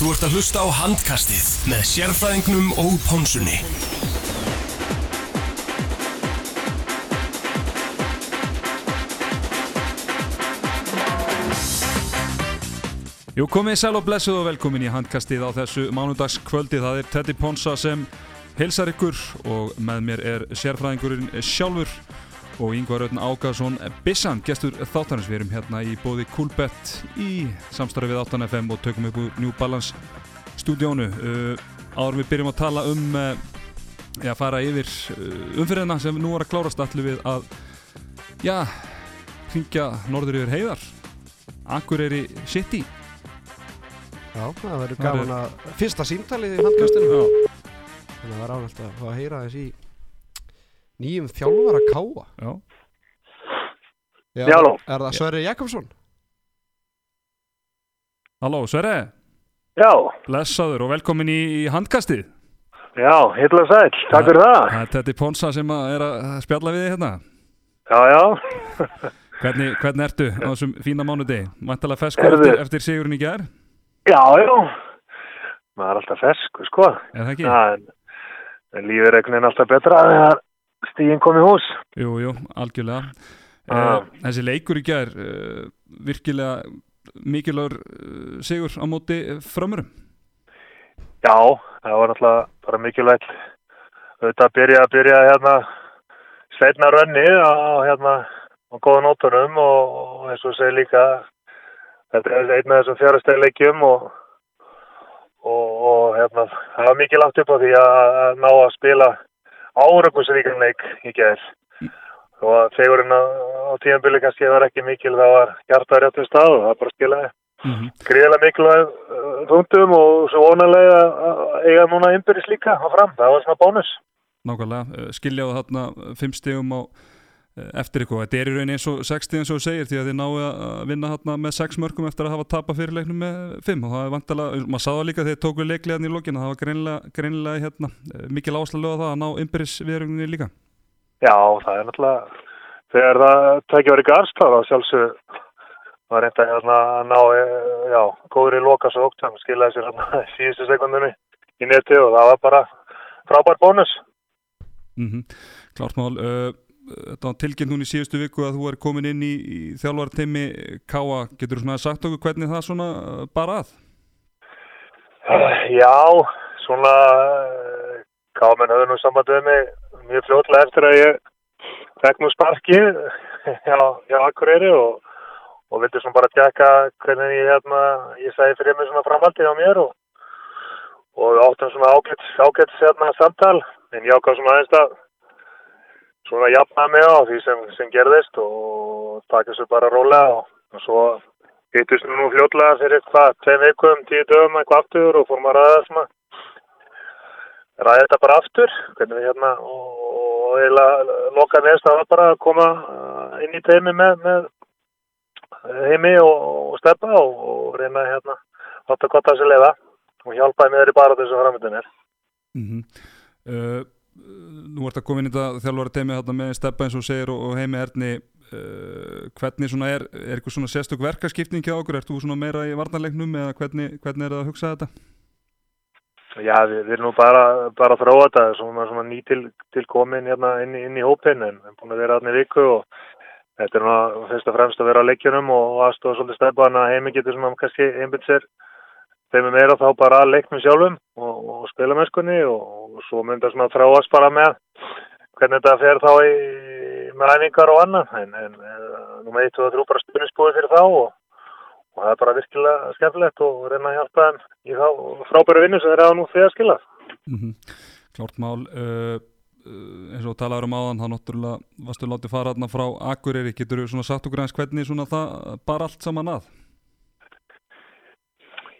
Þú ert að hlusta á handkastið með sérfræðingnum og pónsunni. Jú, komið sæl og blessuð og velkomin í handkastið á þessu mánudagskvöldi. Það er Teddy Ponsa sem hilsar ykkur og með mér er sérfræðingurinn sjálfur og Yngvar Ötn Ágarsson Bissan, gestur þáttanins. Við erum hérna í bóði Coolbet í samstarfi við 8FM og tökum upp úr New Balance stúdíónu. Uh, áður við byrjum að tala um uh, að fara yfir uh, umfyrirna sem nú er að klárast allir við að já, hringja norður yfir heiðar. Akureyri City. Já, það verður gaman að fyrsta símtalið í handkastinu þannig að það var ánægt að heyra þess í nýjum þjálfara káa Já. Já, halló. Er það Sverri Jakobsson? Halló, Sverre, Já, blessaður og velkomin í, í handkastið. já, hitla sæl, takk fyrir það. Það er Ponsa sem að er að spjalla við þig hérna. Já, já, Hvernig, hvernig ertu á þessum fína mánudegi? Vantalega feskur Heyrðu. eftir, eftir sigurinn í gær? já, já, maður er alltaf fersku, sko. Er það ekki? Já, en, en lífið er einhvern veginn alltaf betra þegar stíðin kom í hús. Jú, jú, algjörlega. Já. Uh, þessi leikur í gær, uh, virkilega mikilvægur uh, sigur á móti frömmurum. Já, það var náttúrulega bara mikilvægt auðvitað að byrja að byrja hérna sveitna rönni á hérna á góða nótunum og, og eins og segir líka þetta er einn af þessum fjárastæðleikjum og, og, og hérna það var mikið langt upp á því að ná að spila áraugursvíkanleik í gerð og fegurinn á, tíðanbili kannski var ekki mikil það var hjarta réttum stað og það bara skilaði Mm -hmm. gríðilega mikilvæg uh, þúndum og svo vonalega eiga núna innbyrðis líka á fram, það var svona bónus. Nákvæmlega, uh, skiljaðu þarna fimm stegum á eftir ykkur. Þetta er í rauninni eins og 60 eins og þú segir því að þið náðu að vinna þarna með 6 mörgum eftir að hafa tapað fyrirleiknum með 5 og það er vantalega, maður sáða líka þegar þið tóku leiklegan í lokinu, það var greinilega, greinilega hérna, mikil áherslu á það að ná innbyrðis viðrögninni líka. Já, það er náttúrulega þegar það tekja verið garst þá var sjálfsög var reynda hérna að ná eh, já, góður í svo ótt, hann skilaði sér hérna síðustu sekundinni í neti og það var bara frábær bónus Mm Klart mál, uh, þetta var tilkynnt hún í síðustu viku að þú er komin inn í, í þjálfarteimi Káa, getur þú svona sagt okkur hvernig það svona uh, bara að? Já, svona eh, kámen höfðu nú sambandið mig mjög fljótlega eftir að ég fekk nú sparki já, já, Akureyri og, og vildi svona bara tjekka hvernig ég hérna, ég segi fyrir mig svona framhaldið á mér og, og áttum svona ágætt, ágætt hérna samtal en ég ákvað svona aðeins að svona jafna mig á því sem, sem gerðist og taka svo bara rólega og, og svo hittust nú fljótlega fyrir hvað, tveim vikum, tíu dögum eitthvað aftur og fórum að ræða svona ræða þetta bara aftur hvernig við hérna og, og eiginlega loka neðst að bara að koma uh, inn í teimi með, með heimi og, og steppa og, og reyna hérna átt að kotta sér leiða og hjálpaði mér í bara þessu framöndunir Mm -hmm. uh, nú ert að koma inn í þetta þjálfari teimi þarna með steppa eins og segir og, og heimi erni uh, hvernig svona er, er eitthvað svona sérstök verkaskipning hjá okkur, ert þú svona meira í varnarleiknum eða hvernig, hvernig er það að hugsa þetta? Já, við, við erum nú bara, bara að þróa þetta svona, svona ný til, til komin hérna inn, inn í hópin en en búin að vera hérna í viku og þetta er nú fyrst og fremst að vera á leikjunum og, aðstofa svolítið stefan að heimi getur svona kannski einbytt sér þeim er meira þá bara að leiknum sjálfum og, og spilamennskunni og, og svo mynda svona þráast bara með hvernig þetta fer þá í með æfingar og annað en, en nú með eitt og trú bara spinnisbúið fyrir þá og, og það er bara virkilega skemmtilegt og reyna að hjálpa þeim í þá frábæru vinnu sem þeir hafa nú þegar skilað. Mm Klárt mál uh, uh, eins og talaður um áðan það náttúrulega varstu látið fara þarna frá Akureyri getur þú svona sagt okkur eins hvernig svona það bara allt saman að?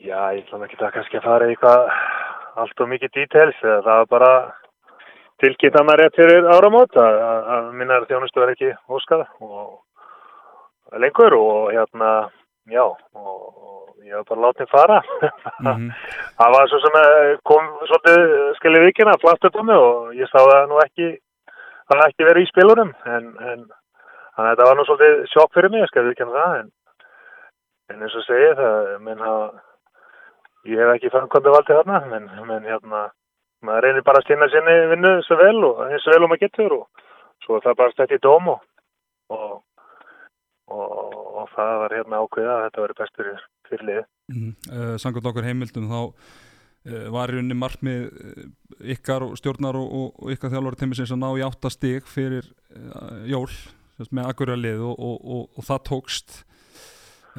Já, ég ætla nú ekki að kannski að fara í eitthvað allt og mikið details, eða það var bara tilkynnt að maður rétt fyrir áramót að, að, minnar þjónustu verði ekki óskað og lengur og hérna, já, og, og ég var bara látið fara. Mm það var svo sem eh, kom svolítið skilja vikina, flatt upp á mig og ég sá það nú ekki, það ekki verið í spilunum, en, en þetta var nú svolítið sjokk fyrir mig, ég skal viðkjanna það, en, en eins og segið það, menn hafa ég hef ekki framkvæmdu valdi þarna, menn, menn hérna, maður reynir bara að sinna sinni vinnu svo vel og eins og vel og maður getur og svo er það bara stætt í dóm og, og, og, og það var hérna ákveða að þetta veri bestur fyrir liði. Mm. Uh, Sannkvæmt okkur heimildum þá uh, var í rauninni markmið uh, ykkar stjórnar og, ykkar þjálfari tímisins að ná í áttastig fyrir uh, jól með akkuralið og það tókst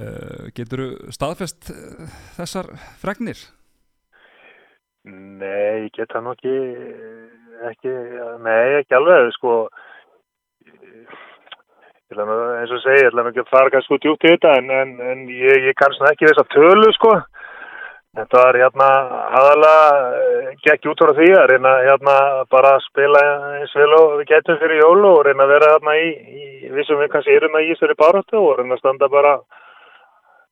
uh, getur staðfest uh, þessar fregnir? Nei, ég get það nú ekki, ekki, nei, ekki alveg, sko, eins og segi, ég ætla ekki að fara kannski út djúpt í þetta, en, en, en ég, ég kannski ekki þess að tölu, sko, þetta var hérna aðalega, gekk út frá því að reyna hérna bara að spila eins vel og við getum fyrir jólu og reyna að vera hérna í, í við sem við kannski erum að í þessari baráttu og reyna að standa bara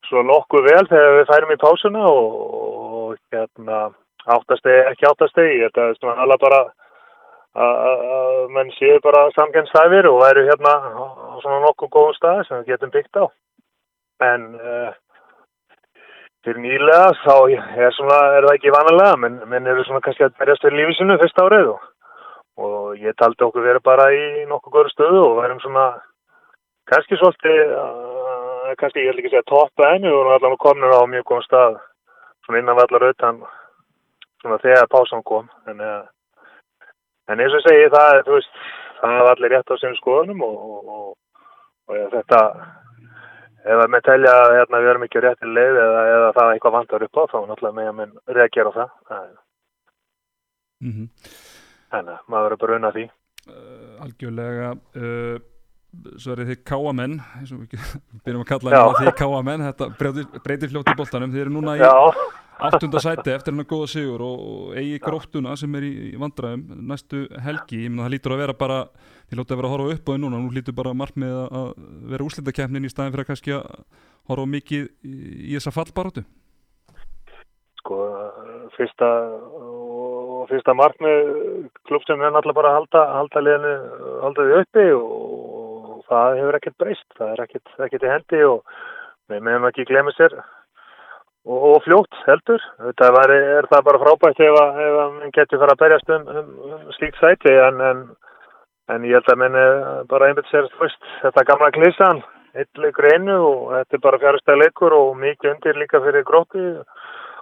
svo nokkuð vel þegar við færum í pásuna og, og hérna áttastegi, ekki áttastegi, þetta er svona alveg bara að menn séu bara samkennstæfir og væru hérna á svona nokkuð góðum stað sem við getum byggt á. En uh, fyrir nýlega þá er, svona, er það ekki vanalega, menn, menn eru svona kannski að berjast fyrir lífisinu fyrst árið og, og ég taldi okkur verið bara í nokkuð góður stöðu og værum svona kannski svolítið, uh, kannski ég held ekki að segja toppa enni og allavega komnir á mjög góðum stað svona innan vallar auðvitað svona þegar pásan kom en, en eins og segi það veist, það var allir rétt á sem skoðunum og, og, og, og ja, þetta ef að með telja að hérna, við erum ekki rétt í leið eða, eða það eitthvað vantar upp á þá náttúrulega með að minn reagera á það mm -hmm. þannig að maður verður bara unna því uh, Algjörlega uh, svo er þið káamenn eins og við byrjum að kalla það því káamenn þetta breytir fljótt í boltanum. Þið eru núna í áttunda sæti eftir hennar góða sigur og eigi gróttuna sem er í vandræðum næstu helgi, ég menna það lítur að vera bara þið lótið að vera að horfa upp á því núna nú lítur bara markmið að vera úslitakefnin í staðin fyrir að kannski að horfa mikið í þessa fallbarótu Sko, fyrsta og fyrsta markmið klubb sem er náttúrulega bara að halda halda liðinu, halda og það hefur ekkert breyst það er ekkert, í hendi og við meðum ekki glemja sér og, og fljótt heldur. Þetta var, er það bara frábært ef að mann getur fara að berjast um, um, um slíkt sæti en, en, en ég held að minni bara einmitt sér fyrst þetta gamla klísan, leikur einu og þetta er bara fjárstæð leikur og mikið undir líka fyrir gróti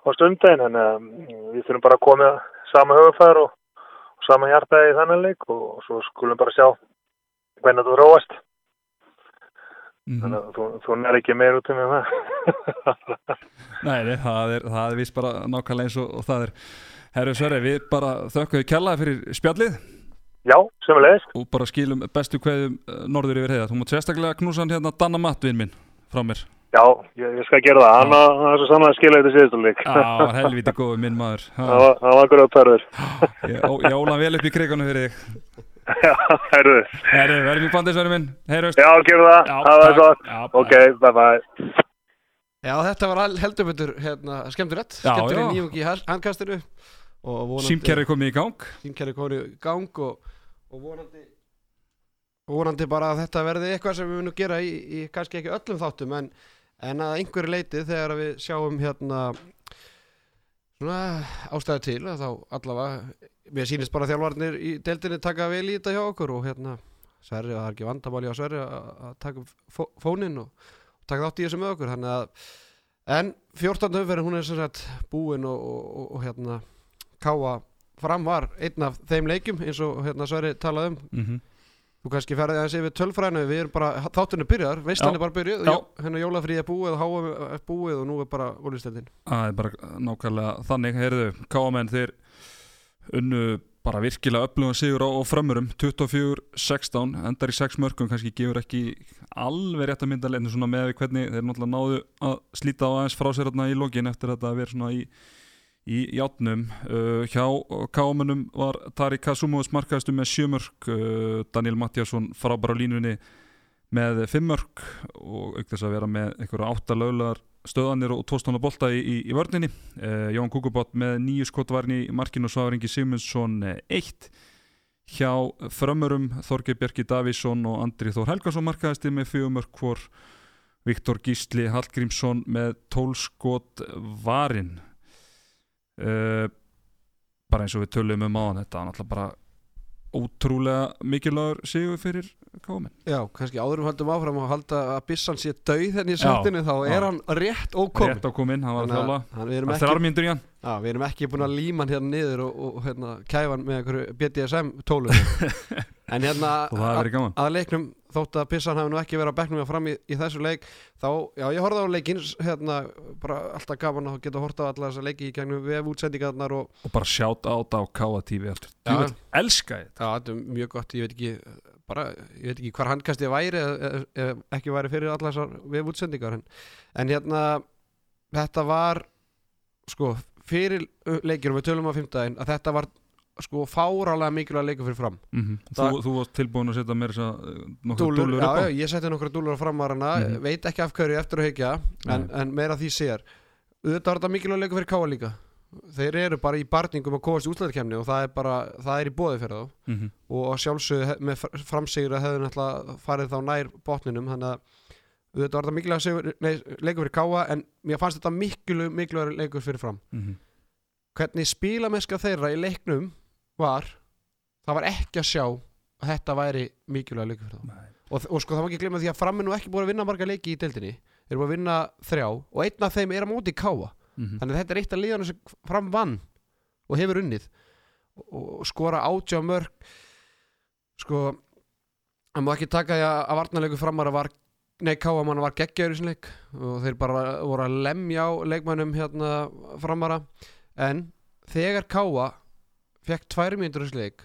á stundin en um, við þurfum bara að koma sama höfufæður og, og sama hjartaði í þannig leik og svo skulum bara sjá hvernig þú róast. Mm -hmm. Þannig að þú, þú nær ekki meir út um það. Nei, nei, það er, það er vist bara nákvæmlega eins og, og það er. Herru Sverri, við bara þökkum við kjallaði fyrir spjallið. Já, semulegis. Og bara skilum bestu hverjum norður yfir heiða. Þú mútt sérstaklega knúsa hann hérna Danna Mattvinn minn frá mér. Já, ég, ég skal gera það. Hann var svo saman að skilja þetta síðustulík. Já, það var helviti góð minn maður. Það var, var gröð perður. Ég, ég óla vel upp í krigunum fyrir þig. Já, herru. Herru, verðum í bandisverðum minn. Heyrust. Já, gerðu það. Það var gott. Já, ok, bye bye. Já, þetta var heldur betur hérna, skemmtilegt. Já, Skemmtur í já. nýjung í handkastinu. Símkerri komið í gang. Símkerri komið í gang og, og vonandi, vonandi bara að þetta verði eitthvað sem við munum gera í, í kannski ekki öllum þáttum en, en að einhverju leiti þegar við sjáum hérna svona ástæðu til að þá allavega mér sýnist bara þjálfarnir í deildinni taka vel í þetta hjá okkur og hérna Sverri, það er ekki vandamáli á Sverri að að taka fó- fóninn og, taka þátt í þessu með okkur þannig að en 14. umferðin hún er sem sagt búin og, og, og, og hérna Káa fram var einn af þeim leikjum eins og hérna Sverri talaði um. Mm þú kannski ferði aðeins yfir tölfræðinu við erum bara, þáttunni byrjar, er bara byrjuð hérna jólafríð er búið og háa er búið og nú er bara ólisteldin Það er bara nákvæmlega þannig, heyrðu, káamenn þeir unnu bara virkilega öflugan sigur á, frömmurum 24-16, endar í 6 mörgum kannski gefur ekki alveg rétt að mynda leinu svona með við hvernig þeir náttúrulega náðu að slíta á aðeins frá sér í lokin eftir þetta að vera svona í í játnum. Uh, hjá káamennum var Tari Kasumovs markaðistu með 7 mörg uh, Daniel Mattiasson frábæra á línunni með 5 mörg og auk þess að vera með einhverja átta löglegar stöðanir og tóstóna bolta í, í, í vörninni. Uh, Jón Kukubot með nýju skotvarni í markinu og Svafaringi Sigmundsson 1 hjá frömmurum Þorgeir Björki Davísson og Andri Þór Helgason markaðisti með 4 mörg hvor Viktor Gísli Hallgrímsson með 12 skot varin uh, bara eins og við tölum um áðan þetta er náttúrulega bara ótrúlega mikilvægur sigur fyrir kámen Já, kannski áðurum höldum áfram og halda að Bissan sé dauð henni í Já, sættinu þá er hann rétt ókomin rétt á komin, hann var þjála. að- mínútur í hann. Já, við erum ekki búin að líma hann hérna niður og, og hérna, kæfa hann með BDSM tólunum. En hérna að leiknum þótt að Pissan hafi nú ekki verið að bekknum að fram í, í þessu leik þá, já ég horfði á leikinn hérna, bara alltaf gaman að geta horta á alla þessa leiki í gegnum vef útsendingarnar og og bara sjátt átt á Káa TV aftur Já. Ég vil elska þetta já, þetta er mjög gott, ég veit ekki bara, ég veit ekki hvar handkastið væri ef, ef, ekki væri fyrir alla þessar vef útsendingar en, en hérna þetta var sko, fyrir leikinu við tölum á fimmtæðin að þetta var sko fárálega mikilvæg leikur fyrir fram. Mm Það- þú, þú varst tilbúin að setja mér dúllur já, upp á? Já, ég setti nokkra dúllur á framarana Mhm. veit ekki af hverju eftir að hyggja en, en meira því sér. Auðvitað var þetta mikilvæg leikur fyrir Káa líka. Þeir eru bara í barningum að komast í útlæðarkemni og það er bara, það er í bóði fyrir þá. Mhm. og að sjálfsögðu he- með fr- framsigur að hefðu náttúrulega farið þá nær botninum þannig að auðvitað var þetta mikilvæg leikur fyrir Káa en mér fannst þetta mikilvæg leikur fyrir fram. Mhm. hvernig spílameska þeirra í leiknum var það var ekki að sjá að þetta væri mikilvæg leikur fyrir þá. Og, og sko það má ekki glemma því að fram nú ekki búin að vinna marga leiki í deildinni. Þeir búin að vinna þrjá og einn af þeim er á móti káa Mhm. þannig að þetta er eitt af liðanum sem fram vann og hefur unnið. Og, skora átjá mörg sko það má ekki taka því að, að varnarleiku framara var nei káa manna var geggjaður í sinni leik. Og þeir bara voru að lemja á leikmannum hérna framara en þegar káa fekk tvær mínútur í þessu leik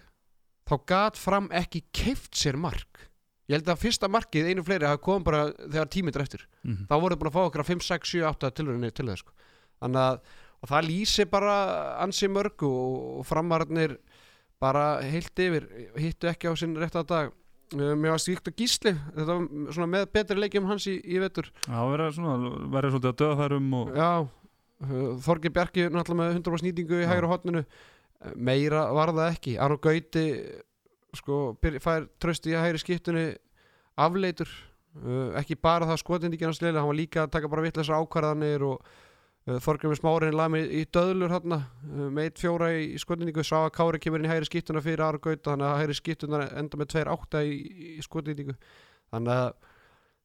þá gat fram ekki keift sér mark ég held að fyrsta markið einu fleiri hafa komið bara þegar tímitur eftir Mhm. þá voru búin að fá okkur að 5, 6, 7, 8 tilröðinni til þess sko. þannig að og það lýsi bara ansi mörgu og, og framararnir bara heilt yfir hittu ekki á sinn rétta dag Uh, mér var stíkt að gísli þetta var svona með betri leikjum hans í, í vetur það verður svona verður svolítið að döða þær um og já, uh, Þorgi Bjarki náttúrulega með 100% nýtingu í Já. hægra hotninu meira var það ekki. Arno Gauti sko, fær tröst í að hægri skiptunni afleitur. Uh, ekki bara það skotindíkina sliðlega hann var líka að taka bara vitleisa ákvarðanir og uh, Þorgrymur Smárin lagði mig í döðlur hann uh, með eitt fjóra í, í skotindíku sá að Kári kemur inn í hægri skiptuna fyrir Arno Gauta þannig að hægri skiptuna enda með 2-8 í, í skotindíku þannig að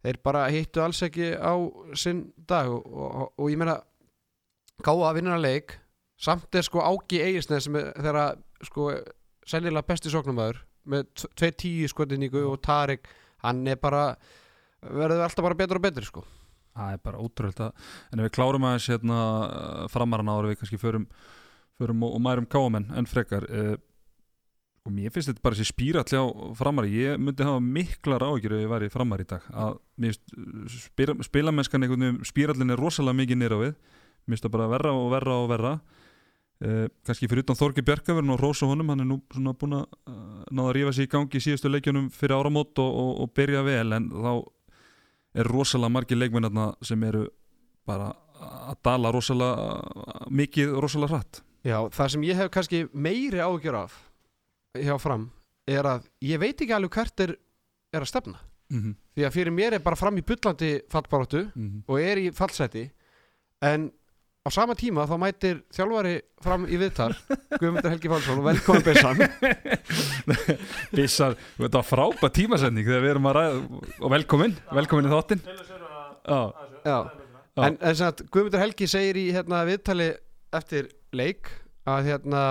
þeir bara hittu alls ekki á sinn dag og, og, og ég meina gáða að vinna leik samt er sko Ági Eigisnes sem er þeirra sko seljilega besti sóknumæður með 2-10 skotinníku og Tarik hann er bara verður alltaf bara betur og betur sko. Það er bara ótrúlega en ef við klárum aðeins hérna framarana ára við kannski förum, förum og, og mærum káamenn en frekar uh, og mér finnst þetta bara þessi spýralli á framari. Ég myndi hafa miklar áhyggjur ef ég væri framari í dag. Að spila, spilamennskan einhvern veginn spýrallin er rosalega mikið nýra við. Mér finnst það bara verra og verra og verra Uh, kannski fyrir utan Þorgi Bjarkaverðin og Rósa honum, hann er nú svona búin að uh, náða að rífa sig í gangi í síðustu leikjunum fyrir áramót og, og, og byrja vel en þá er rosalega margir leikmennarna sem eru bara að dala rosalega mikið, rosalega hratt. Já, það sem ég hef kannski meiri ágjör af hjá fram er að ég veit ekki alveg hvert er, er að stefna. Mm -hmm. því að fyrir mér er bara fram í bullandi fallbaróttu og er í fallseti en á sama tíma þá mætir þjálfari fram í viðtal Guðmundur Helgi Fálsson og velkomin Bessan Bissar, þetta var frábæð tímasending þegar við erum að ræða og velkomin, velkomin í þáttinn Já, Já, Já. en, sem að Guðmundur Helgi segir í hérna, viðtali eftir leik að hérna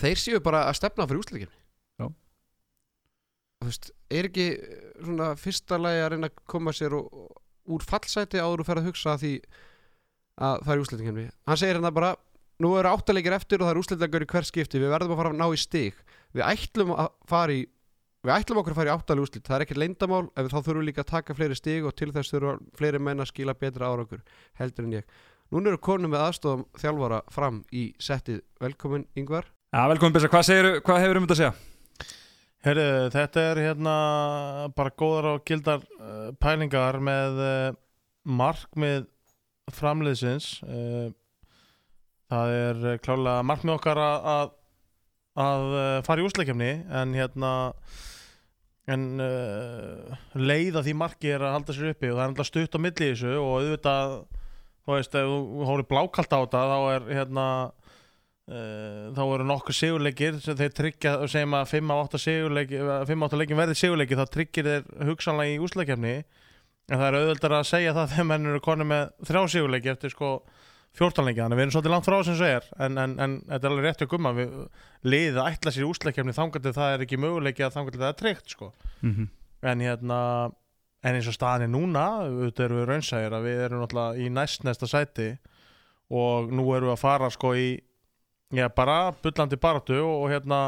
þeir séu bara að stefna fyrir úsleikin Já. og þú veist, er ekki eh, svona fyrsta lagi að reyna að koma sér og, og úr fallsæti áður og fer að hugsa að því að það er úsleikin hann segir hérna bara nú eru áttaleikir eftir og það er úsleitlegur í hver skipti. Við verðum að fara að ná í stig. Við ætlum að fara í við ætlum okkur að fara í áttaleg úslit það er ekkert leyndamál ef þá þurfum við líka að taka fleiri stig og til þess þurfum fleiri menn að skila betra árangur heldur en ég. Núna eru konum með aðstofum þjálfara fram í settið. Velkomin Yngvar Já velkomin Bissar, hvað, segirðu- hvað hefur um þetta að segja? Herru, þetta er hérna bara góðar og gildar uh, pælingar með uh, markmið framleiðsins uh, það er uh, klálega markmið okkar að, að, uh, fara í úsleikjafni en hérna en uh, leiða því marki er að halda sér uppi og það er alltaf stutt á milli í þessu og auðvitað þú veist, ef þú hóri blákalt á þetta þá er hérna uh, þá eru nokkur sigurleikir þeir tryggja, segjum að 5-8 sigurleiki 5-8 leikin verði sigurleiki þá tryggir þeir hugsanlega í úslakefni en það er auðvöldar að segja það þegar menn eru konu með þrjá sigurleiki eftir sko 14 leiki, þannig að við erum svolítið langt frá sem segir en, en, en þetta er alveg rétt að gumma. Við liðið að ætla sér úslakefni þangatið það er ekki möguleiki að þangatið það er tryggt sko. Mm en hérna en eins og staðan er núna auðvitað erum við raunsæðir að við erum náttúrulega í næst næsta sæti. Og nú erum við að fara sko í já bara bullandi baratu og, og hérna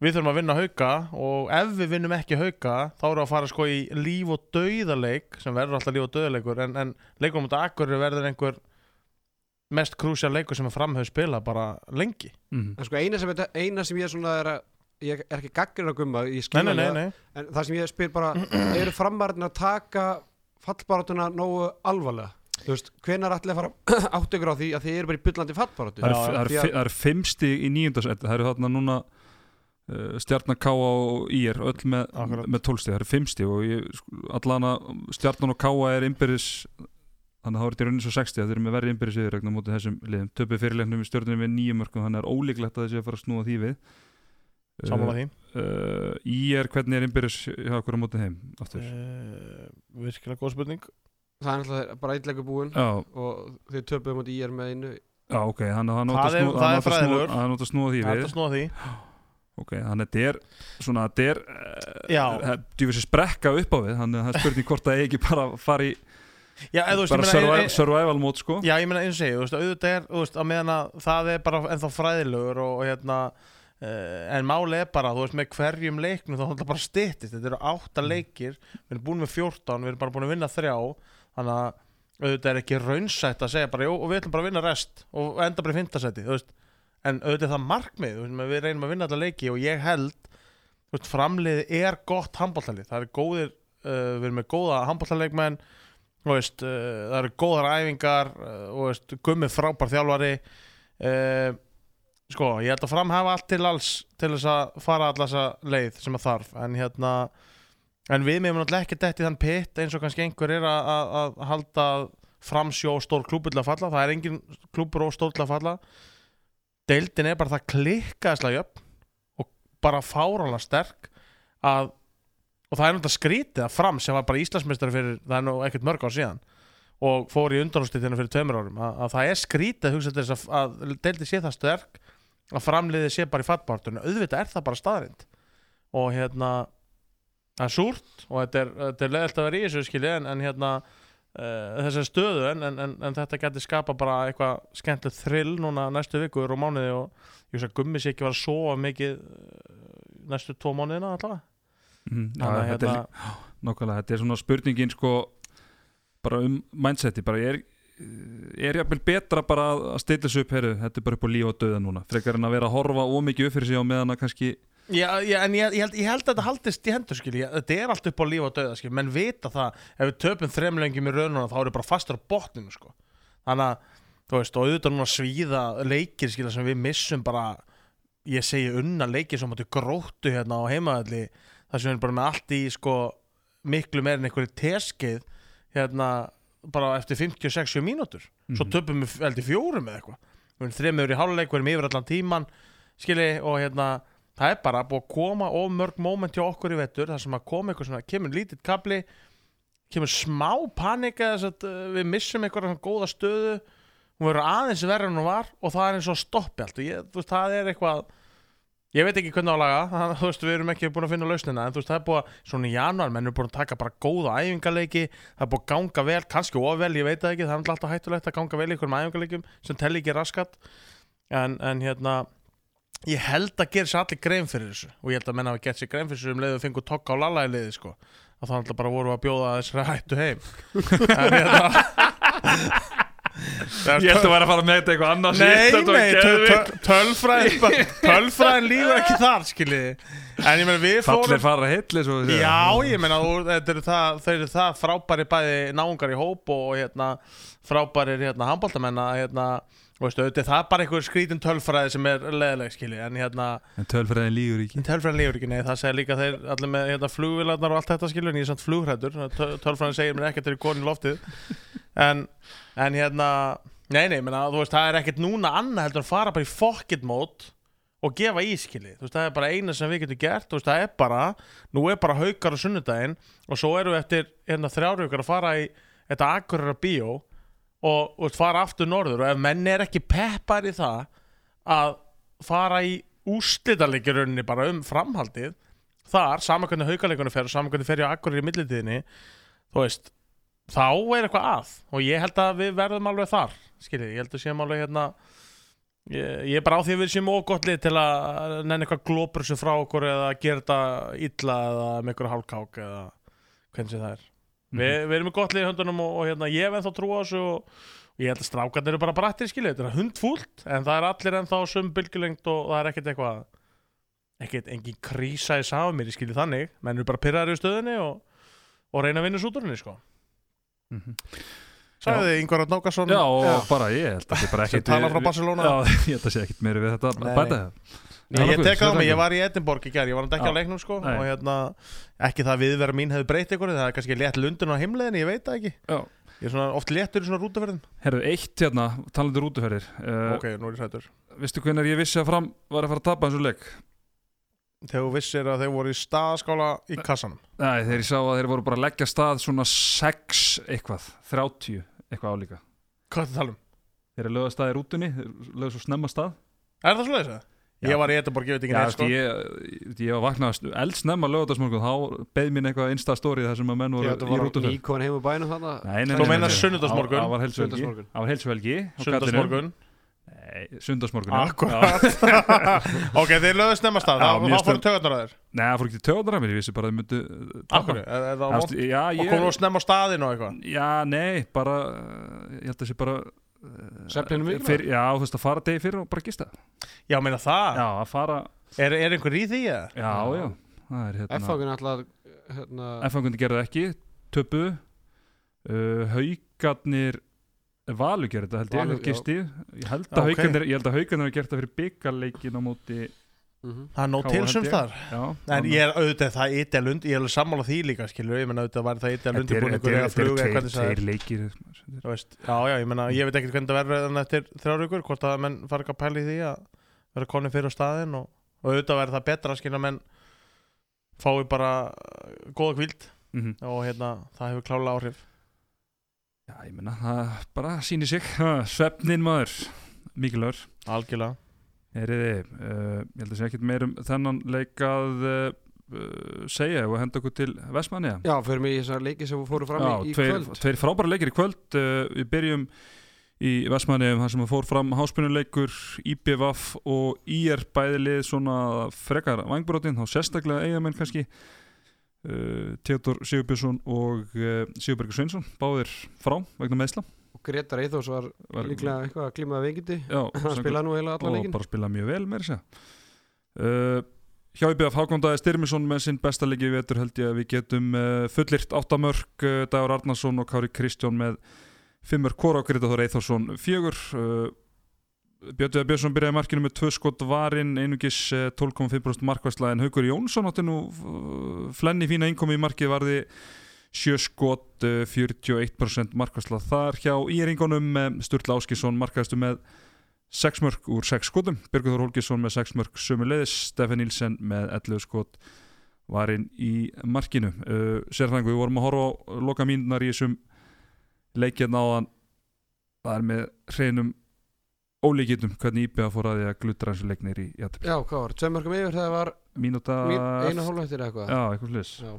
við þurfum að vinna hauka og ef við vinnum ekki hauka þá erum við að fara sko í líf og dauðaleik sem verður alltaf líf og dauðaleikur en, en leikum um þetta akkur verður einhver mest krúsja leikur sem er framhauð spila bara lengi -hmm. En sko eina sem, eina sem ég svona er að ég er ekki gaggrinn að gumma, ég nei, skilja nei, nei, það, nei. en það sem ég spyr bara eru framarinn að taka fallbarátuna nógu alvarlega þú veist, hvenær ætli að fara átt ykkur á því að þið eru bara í byllandi fallbaráttu Það eru- það því eru að- fi- það eru fimm stig í nýjundasæti Það eru þarna núna Stjarnar Káa og IR öll með, með tólstig, það eru fimm stig og ég, sko, allana Stjarnar og Káa er innbyrðis þannig að það voru til raunin svo 60 það eru með verri innbyrðis yfirregna mútið þessum liðum. Töpuð fyrirleiknum í stjórnum við nýjum mörgum þannig að það er ólíklegt að þessi að fara að snúa því við. Samanlega því. uh, IR, hvernig er innbyrðis hjá okkur á mútið heim aftur? uh, virkilega góð spurning. Það er bara eitthvað búin Já, og þið töpuðum átti í er með einu. Já, ok, þannig að það er- það er fræðilegur. það er nátt að snúa því það er við. að snúa því Ok, þannig að þetta er svona, þetta er uh, djúfisir sprekka upp á við þannig að það er spurning hvort það eigi ekki bara að fara í Já, eða, bara survival, survival mót sko. Já, ég meina eins og veist, auðvitað er, veist, að meðan að það er bara ennþá fræðilegur og, og hérna, uh, en máli er bara, þú veist, með hverjum leiknum þá er það bara styttist, þetta eru átta leikir, við erum búin með 14, við erum bara búin að vinna þrjá, þannig að auðvitað er ekki raunsætt að segja bara, jú, og við ætlum bara að vinna rest og enda bara í fintasæti, þú veist, en auðvitað það markmið, við reynum að vinna alla leiki og ég held, veist, framliði er gott handbóltalið, það er góðir, uh, við erum með góða veist, uh, það eru góðar æfingar uh, og veist, gummi frábær þjálfari. Uh, sko, ég held að framhafa allt til alls til þess að fara allas að leið sem að þarf, en hérna en við meðum náttúrulega ekki dætt í þann pitt eins og kannski einhver er að, að, að halda framsjó stór klúbur til að falla. Það er engin klúbur og stór til að falla deildin er bara það klikkaðislega jöfn og bara fárálega sterk að og það er náttúrulega skrítið að fram sem var bara Íslandsmeistari fyrir, það er nú ekkert mörg ár síðan og fór í undanústitinu fyrir tveimur árum að, að það er skrítið að hugsa til þess að, að deildi sé það sterk að framliðið sé bara í fattbártunni auðvitað er það bara staðrind og hérna það er súrt og þetta er, er leðilt að vera í þessu skilji en, en hérna uh, þessari stöðu en, en, en, en þetta getur skapa bara eitthvað skemmtilegt þrill núna næstu vikur og mánuði og ég veist að gummi sé ekki var að sofa mikið uh, næstu tvo mánuðina allavega. Mm, þetta, hérna, nákvæmlega, þetta er svona spurningin sko bara um mindseti bara er, er jafnvel betra bara að stilla sig upp heru, þetta er bara upp á líf og döða núna frekar en að vera að horfa ómikið upp fyrir sig á meðan að kannski Já, já, en ég, ég, held, ég held að þetta haldist í hendur skilji, þetta er allt upp á líf og döða skilji, menn vita það, ef við töpum þremlengjum í raununa þá við bara fastur á botninu sko, þannig að þú veist, og auðvitað núna svíða leikir skilja sem við missum bara ég segi unna leikir sem áttu gróttu hérna á heimaðalli, þar sem erum bara með allt í sko miklu meir en einhverju teskeið hérna bara eftir 56 mínútur. Svo Mhm. töpum við held í fjórum eða eitthvað. Við erum þremur í háluleik, við erum yfir allan tíman skilji, og hérna það er bara búið að koma of mörg moment hjá okkur í vettur, þar sem að koma eitthvað svona kemur lítill kapli kemur smá panika þess að uh, við missum eitthvað góða stöðu. Hún verður aðeins verður en hún var og það er eins og að stoppi allt. Ég, veist, það er eitthvað ég veit ekki hvernig á að laga. Það, þú veist, við erum ekki búin að finna lausnina en þú veist, það er búið að, svona í januar, menn er búin að taka bara góða æfingarleiki, það er búið að ganga vel kannski ofvel, ég veit það ekki, það er alltaf hættulegt að ganga vel í einhverjum æfingarleikum sem telli ekki raskat. En, en hérna ég held að gera sér allir grein fyrir þessu og ég held að menn hafa gert sér grein fyrir þessu um leiðu að fengu tokka á lala í liði sko. Að það alltaf bara voru að bjóða þessari hættu heim. En ég held að vera að fara með þetta eitthvað annars Nei, nei, töl- töl- tölfræðin tölfræðin lífur ekki þar skiljiði. En ég meina við fallir fórum fara hilli svo að segja. Já, ég meina þetta eru það, frábæri bæði náungar í hóp og hérna, frábærir hérna, handbóltamenn að hérna, veistu, auðvitað er það bara einhver skrítin tölfræði sem er leðileg skilji en hérna, en tölfræðin lígur ekki. Tölfræðin lífur ekki, nei, það segir líka þeir allir með hérna, flugvilarnar og allt þetta skilju en ég er samt flughrættur, tölfræðin segir mér ekkert þegar ég er komin í loftið. En, en hérna nei, nei, menna, veist, það er ekkert núna annað heldur að fara bara í fuck it mode og gefa ískili, þú veist, það er bara eina sem við getum gert, þú veist, það er bara nú er bara haukar á sunnudaginn og svo erum við eftir hérna og, og fara aftur norður og ef menn er ekki peppar í það að fara í úrslitaleikurunni bara um framhaldið þar, saman hvernig haukaleikunni fer og saman hvernig fer ég á akkurir í millitíðinni þú veist, þá er eitthvað að. Og ég held að við verðum alveg þar skiljið, ég held að séum alveg hérna ég, ég er bara á því að við séum ógott lið til að nenni eitthvað sem frá okkur eða gera þetta illa eða með eitthvað hálkák eða hvernig það er Vi, við erum með gott lið í höndunum og, og hérna, ég hef ennþá trú á þessu og, ég held að strákarnir eru bara brættir skiljið, þetta er hundfúlt en það er allir ennþá sum bylgjulengt og það er ekkert eitthvað ekkert engin krísa í ég skilji þannig. Menn eru bara pyrraður í stöðunni og, og reyna að vinna súturinni sko. Mhm. Sæði Ingvar Rátt Nákarsson Já, og Já. bara ég held að það sé bara sem ekkert tala frá Barcelona. Já, ég held að sé ekkert meiri við þetta. Nei, bæta. það Nei, ég tek á mig, ég var í Edinborg í gerð, ég var hann ekki á leiknum sko Nei. og hérna, ekki það að viðverða mín hefði breytt ykkur, það er kannski létt lundun á heimleiðinni, ég veit það ekki Já. Ég er svona oft léttur í svona rútaferðum Herðu, eitt hérna, talandi rútuferðir uh, Ok, nú er ég sættur Vistu hvernig ég vissi að fram var að fara að tapa eins og leik? Þegar þú vissir að þeir voru í staðskála í kassanum Nei, þegar ég sá að þeir voru bara að leggja stað svona 6 eitthvað, 30 eitthvað álíka Hvað er það að tala um? Þeir eru að stað í rútunni, lögðu svo snemma stað Er það svo leiðis það? Já. Ég var í Edinborg, ég veit ekki Já, neitt sko. ég, ég, var vaknað eldsnemma lögðarsmorgun, þá beð mín eitthvað insta story þar sem að menn voru í var rútuferð nýkomin heim úr bænum nei, Þú meinar sunnudagsmorgun? Á var heilsuhelgi. Sunnudagsmorgun. Já. Akkurat. Ok, þeir lögðu snemma stað, Já, þá mjög þá fóru töðunar að þér? Nei, það fór ekki töðunar að mér, ég vissi bara að þið myndu. Akkur, það Og ég komum við snemma á staðinn og eitthvað? Já, nei, bara ég held að sé bara Er mikilvægur. fyrir, Já, þú veist að fara degi fyrir og bara gista. Já, meina það, Já, að fara er, er einhver í því eða? Já, já, það er hérna F-fákun alltaf hérna, F-fangundi gerði ekki, töpu uh, Haukarnir Valur gerði þetta held ég, Valur, gisti Ég held Já, að að Haukarnir hafa gert það fyrir byggarleikin á móti mhm. Það er nóg Káa, til held sem ég. þar Já, En ég er auðvitað það ídja lund, ég er alveg sammála því líka skilur, ég menna auðvitað var það ídja Þetta er- þetta er- þetta er. leikir Þú veist, Já, já, ég menna, ég veit ekkert hvernig það verður en eftir þrjár ykkur, hvort að menn fara ekki að pæla í því að vera konið fyrir á staðinn og, og auðvitað verður það betra skilur menn fái bara uh, góða kvíld Mhm. og hérna, það hefur klála áhrif. Já, ég meina, það bara sýnir sig. Svefnin maður, mikilvægur. Algjörlega Heyriði, uh, ég held að sé ekkert meir um þennan leik að uh, uh, segja og henda okkur til Vestmanniða Já, fyrir mig í þessar leiki sem fóru fram Já, í, í tveir, kvöld. tveir frábæra leikir í kvöld uh, Við byrjum í Vestmanniðum þar sem fór fram háspunuleikur IBVF og IR bæðilið svona frekar vangbrotin þá sérstaklega eigamenn kannski uh, Theodor Sigurbjörnsson og Sigurbergur Sveinsson báðir frá vegna meðsla Gretar Eithors var Var- líklega eitthvað að glíma veikindi hann spilaði nú heila allan og leikin bara spila mjög vel með þess að uh, Hjá IBF Hákondaði Styrmisson með sinn besta leiki í vetur held ég að við getum uh, fullirt áttamörk uh, Dagur Arnarsson og Kári Kristján með fimmur Kóra og Greta Þór Eithorsson fjögur. Uh, Björn Björnsson byrjaði markinu með tvö skot varinn einugis uh, 12,5% markværsla en Haugur Jónsson átti nú uh, flenni fína innkomi í markið varði sjö skot uh, 41% markværsla þar hjá Íringunum uh, Sturla Áskisson markaðistu með 6 mörg úr 6 skotum Birgur Þór Holgesson með 6 mörg sömuleiðis Stefan Nilsen með 11 skot varinn í markinu. Uh, Sérfængu, við vorum að horfa á loka mínunar í þessum leikjarn áðan. Það er með hreinum ólíkitum hvernig IBA fór að því að glutra þessu leiknir í jættið Já, hvað var, tveim mörgum yfir þegar var mínúta mín, einu hálfættir eitthvað? Já, eitthvað slis Já.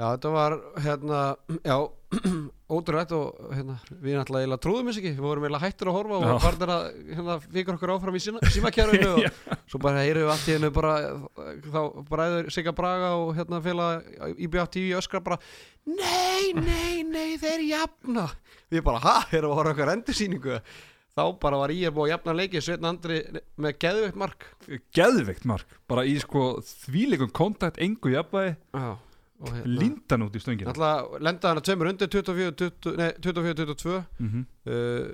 Já, þetta var hérna, já, ótrúrætt og hérna, við náttúrulega trúðum þess ekki, við vorum eiginlega hættur að horfa og farnir að hérna, fikra okkur áfram í símakjærinu og svo bara heyrum við allt í hennu bara, þá bræður Sigga Braga og hérna félag IBF TV öskra bara, nei, nei, nei, þeir jafna. Við bara, ha, erum við að horfa okkar endursýningu. Þá bara var ég búið að jafna leikið Sveitn Andri með geðveikt mark. Geðveikt mark, bara í sko þvíleikum kontakt, engu jafnvægi. Já, hérna lindan út í stöngina. Lenda hann að tveimur undir 24-22 nei, 24-22 mm -hmm. uh,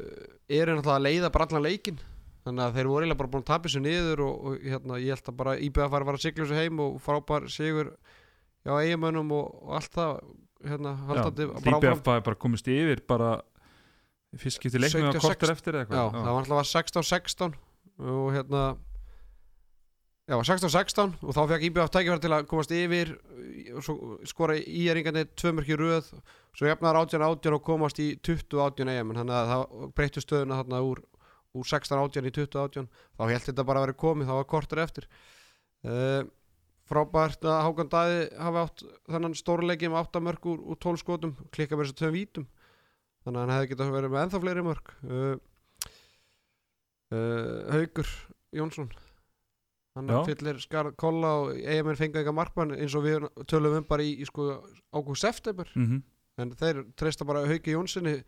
eru náttúrulega að leiða bara allan leikin þannig að þeir voru bara búin að tapja sér niður og, og hérna, ég held að bara að fara að sigla þessu heim og frábær sigur já, eigamönnum og, og allt það hérna, haldandi bara komist yfir bara fyrst skipti leiknum að 17, kortur eftir eða Já, eitthvað það var alltaf var 16-16 og hérna Já, 16-16 og þá fekk IBF tækifæri til að komast yfir og skora í eringarni tvö mörki röð svo jafnar 18-18 og komast í 20-18 EM þannig að það breyttu stöðuna þarna úr, úr 16-18 í 20-18 þá held þetta bara að vera komið, það var kortur eftir. Uh, frábært að Hákan Dæði hafi átt þennan stórleiki með 8 mörg úr, úr 12 skotum klikka með þessu tveim vítum. Þannig að hann hefði getað verið með ennþá fleiri mörg uh, uh, Haugur Jónsson hann Já. fyllir skar kolla og eigamenn fengi eitthvað markmann eins og við tölum um bara í, í sko ágúst september. Mhm. en þeir treysta bara Hauki Jónssoni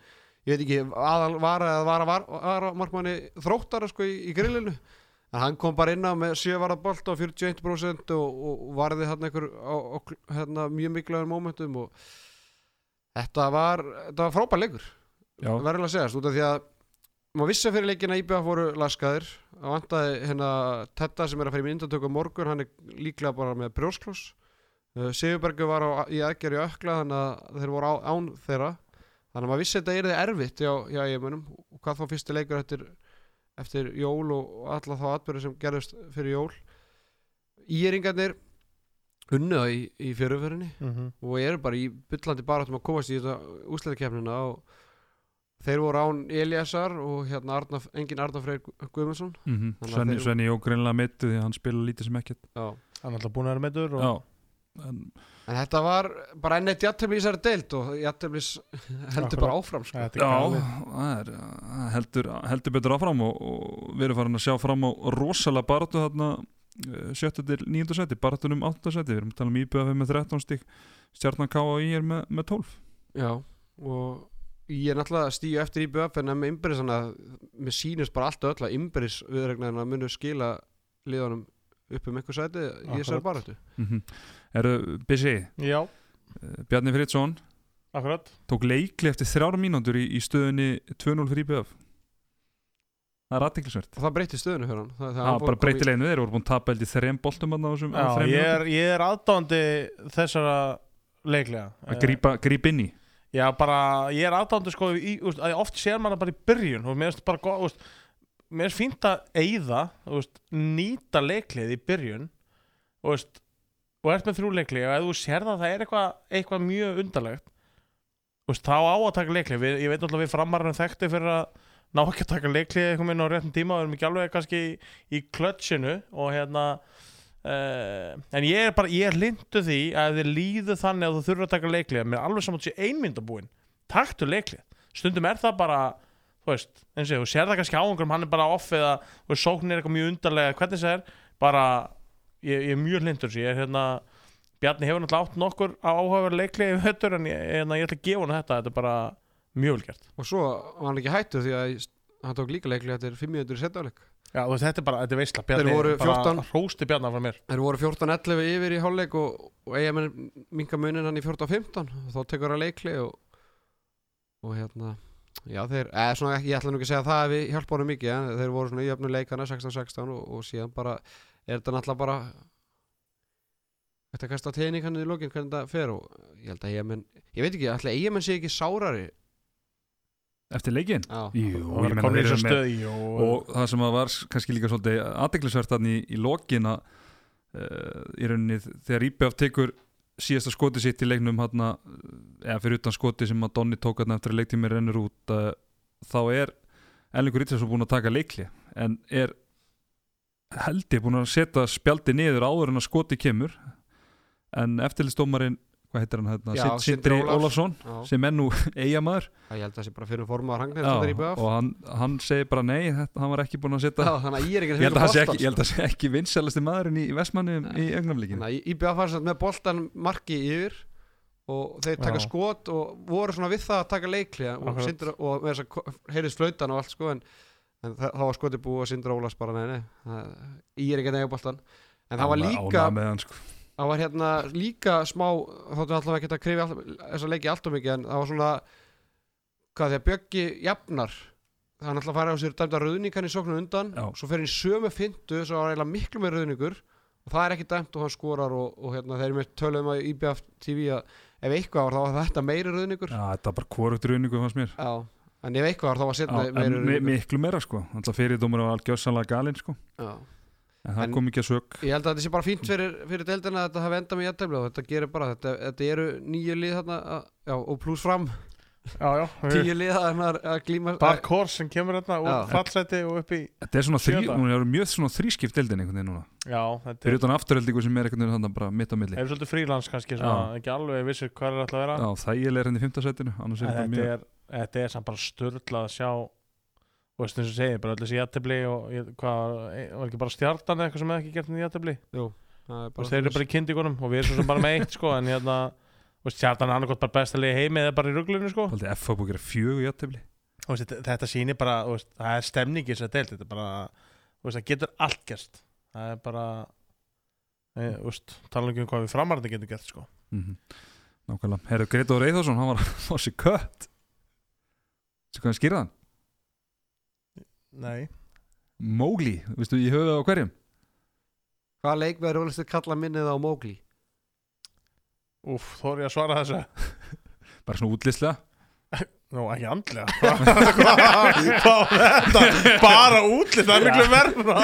ég veit ekki aðal vara eða vara, vara, vara markmanni þróttara sko í, í grillinu. En hann kom bara inn á með sjövarað bolt á 41% og, og varði hann einhver á, á hérna, mjög mikilvægur momentum og þetta var, var frábær leikur. Verður að segja út af því að maður vissi fyrir leikina að IBF voru laskaðir. Að vantaði hérna Tetta sem er að fara í myndatöku á morgun hann er líklega bara með brjóskloss uh, Sigurbergur var á, í aðgerri ökla þannig að þeir voru á, án þeirra. Þannig að maður vissi að þetta er erfitt hjá, hjá eiginmönnum og hvað þá fyrsti leikur eftir, eftir jól og, alla þá atbyrði sem gerðist fyrir jól. Íringarnir unnu það í, í fjöruförinni Mhm. og eru bara í byllandi barátum að komast í þetta úsleikefnina og þeir voru án Eliasar og hérna Arna, engin Arna Freyr Gu- Guðmundsson Mhm. Þannig að Svenni, þeir- Svenni Jók reynilega mittu því hann spila lítið sem ekkert Já. Hann er alltaf búin að vera meittur og Já, en, en þetta var bara enn eitt jættefli í þessari deild og jætteflis heldur bara áfram sko. Já það er heldur, heldur betur áfram og, og við erum farin að sjá fram á rosalega baráttu þarna eh, sjötta til nýjönda seti, baráttunum áttunda seti við erum að tala um IBF með 13 stík stjarnan K og I er með, með 12 Já, og ég er náttúrulega að stíu eftir í BF en með Imberis þannig að mér sýnist bara allt og öll að Imberis viðregnarna munu skila liðanum upp um einhver sæti í þessari baráttu. Mm -hmm. Eru Bissi, Já, eh, Bjarni Friðsson akkurat. Tók leikli eftir þrjára mínútur í, í stöðunni 2-0 fyrir IBF það er aðtiklisvert og það breytti stöðunu fyrir hann. Það, það það hann var bara breytti leginu, þeir voru búin að tapa held í þreim boltum Já, ég er, ég er aðdándi þessara leiklega að grípa, grípa inn í Já, bara, ég er aðdándi sko í, úst, að oft sér maður bara í byrjun og mér finnst bara gott, úst, mér finnst fínt að eyða, úst, nýta leiklið í byrjun úst, og ert með þrjú leiklið og ef þú sér það að það er eitthvað, eitthvað mjög undarlegt úst, þá á að taka leiklið við, ég veit náttúrulega við framarinn þekkti fyrir að ná ekki að taka leiklið eitthvað minn á réttum tíma og erum ekki alveg kannski í, í klötsinu og hérna Uh, en ég er bara, ég er lindu því að þið líðu þannig að þú þurfur að taka leiklið er alveg saman til einmyndabúin taktu leiklið, stundum er það bara þú veist, eins og þú sér það kannski á einhverjum hann er bara off eða sóknin er eitthvað mjög undarlega, hvernig það er. Bara, ég, ég er mjög lindur ég er hérna, Bjarni hefur náttúrulega átt nokkur áhugaverð leiklið í höttur en ég, en ég ætla að gefa hann þetta, þetta er bara mjög vel gert. Og svo var hann ekki hættur því að hann tók líka leikli eftir 5 minútur setjáleik Já, veist, þetta er bara, þetta er veistla Bjarni, voru bara 14. hrósti Bjarni frá mér þeir voru 14-11 yfir í hálfleik og, og eiga menn minga munin hann í 14-15 og þá tekur hann leikli og, og hérna já þeir, eða svona ekki, ég ætla nú ekki að segja það að við hjálpa honum mikið en þeir voru svona í öfnu leikana 16-16 og, og síðan bara er þetta náttúrulega bara Þetta kasta tegning hann í lokin hvernig það fer og ég held að eigamenn, ég veit ekki, ætla eigamenn sé ekki sárari eftir leikin Já, Jú, og ég vera meina komin í þeir eru þessu með stöð jú, og það sem að var kannski líka svolítið aðdeglisvert þannig í, í lokin að uh, í rauninni þegar IBF tekur síðasta skoti sitt í leiknum hana, eða fyrir utan skoti sem að Donni tók hann eftir að leiktími rennur út uh, þá er Ellingur Ítjarsson búin að taka leikli en er held ég búin að setja spjaldi niður áður en að skoti kemur? En eftirlistómarinn hvað heitir hann hérna, Sindri Ólafs. Ólafsson sem er nú eigamaður ég held að það sé bara fyrir í BF og hann, hann segir bara nei þetta, hann var ekki búin að setja ég held að það sé ekki, ég held að það sé ekki vinsalasti maðurinn í Vestmanni í að IBF var með boltan marki yfir og þeir taka Já. skot og voru svona við það að taka leikli og, og með þess að heyrðist flautan og allt sko en, en það, var skoti búið og Sindra Ólafs bara nei, nei, það, ég er ekki að nega boltan en það var líka. Það var hérna líka smá þóttu alltaf ekki að krifi all, þessa leiki alltaf mikið en það var svona hvað því að Bjöggi jafnar það er alltaf að fara á sér dæmda rauðningan í sóknum undan Já. svo fer hann í sömu fintu svo var eiginlega miklu með rauðningur og það er ekki dæmt og hann skorar og, og hérna, þeir eru með töluðum að IBF TV að ef eitthvað var þá var þetta meiri rauðningur Já, þetta er bara hvorugt rauningu fannst mér. Já, en ef eitthvað var þá var setna en mi miklu meira sko. Alltaf fyrirdómur var algjörsanlega galinn sko. Já. En það En- kom ekki að sök. Ég held að þetta sé bara fínt fyrir, fyrir deildina að þetta hafi endað með jættefli og þetta gerir bara, þetta, þetta eru nýju lið þarna, að- já, og pluss fram. Já, já, tíu lið að, glíma Dark Horse sem kemur hérna úr fallseti og upp í þetta er svona Sjöunda. hún er mjög svona þrískipt deildin einhvern veginn núna. Já, þetta fyrir er, utan afturheldingu sem er einhvern veginn bara mitt á milli. Er svolítið frílans kannski ekki alveg vissir hvað er alltaf að vera? Já, þægileg er henni í En þetta er, þetta er samt bara störla að sjá og veist eins og segir, bara öll þessi jættibli og ég- hvað, e- var ekki bara stjartan eitthvað sem hefði ekki gert Það er og þeir eru bara í kyndíkunum og við erum svo sem bara með eitt sko, en hérna, stjartan er annarkot bara besta liði heimi eða bara í ruglunu sko. Haldið F að búið að gera fjögur jættefli Þú veist, þetta, þetta sýnir bara, þú veist, það er stemning í þess að deilt, þetta er bara, þú veist, það getur allt gerst. Það er bara e, tala um hvað við framarandi getum gert sko. Mm Nákvæmlega. Herru Gretor Eithásson, hann var að fá sér kött Svo hvað hann skýrða hann? Nei, Mowgli, veistu, ég höfðu það á hverjum? Hvaða leikverður er að kalla minnið á Mowgli? úff, þó er ég að svara þessu. Bara svona útlistlega Nú, ekki andlega. Hvað var þetta? Bara útlið, það er miklu verða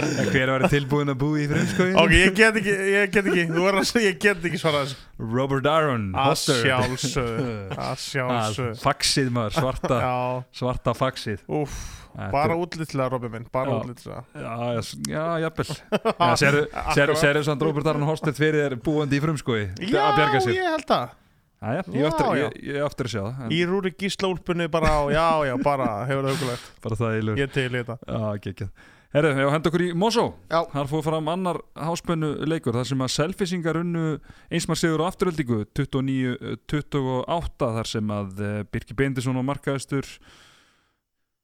En Hver var tilbúin að búi í frumskóin? Ok, ég get ekki, ég get ekki Þú verður að segja, ég get ekki svara þessu. Robert Aron Að sjálfsögðu Faxið maður, svarta Já, Svarta faxið. Úff. Þetta Bara er- útlitlega, Robby minn, bara Já. útlitlega. Já, já, jafnvel. Já, Serðu ser, ser, samt Robert Aron Hostet fyrir þér búandi í frumskói Já, Að bjarga sér. ég held það. Ég eftir að sjá það Í rúri gísla úlpunni bara á, já, já, bara Hefur það hugulegt, Bara það lög. Ég til í þetta. Herru, ég henda okkur í Mosó. Já. Þar fóð fram annar háspennu leikur þar sem að selfisingar unnu einsmar sigur á afturöldingu 29-28 þar sem að eh, Birki Bendisson og markaðistur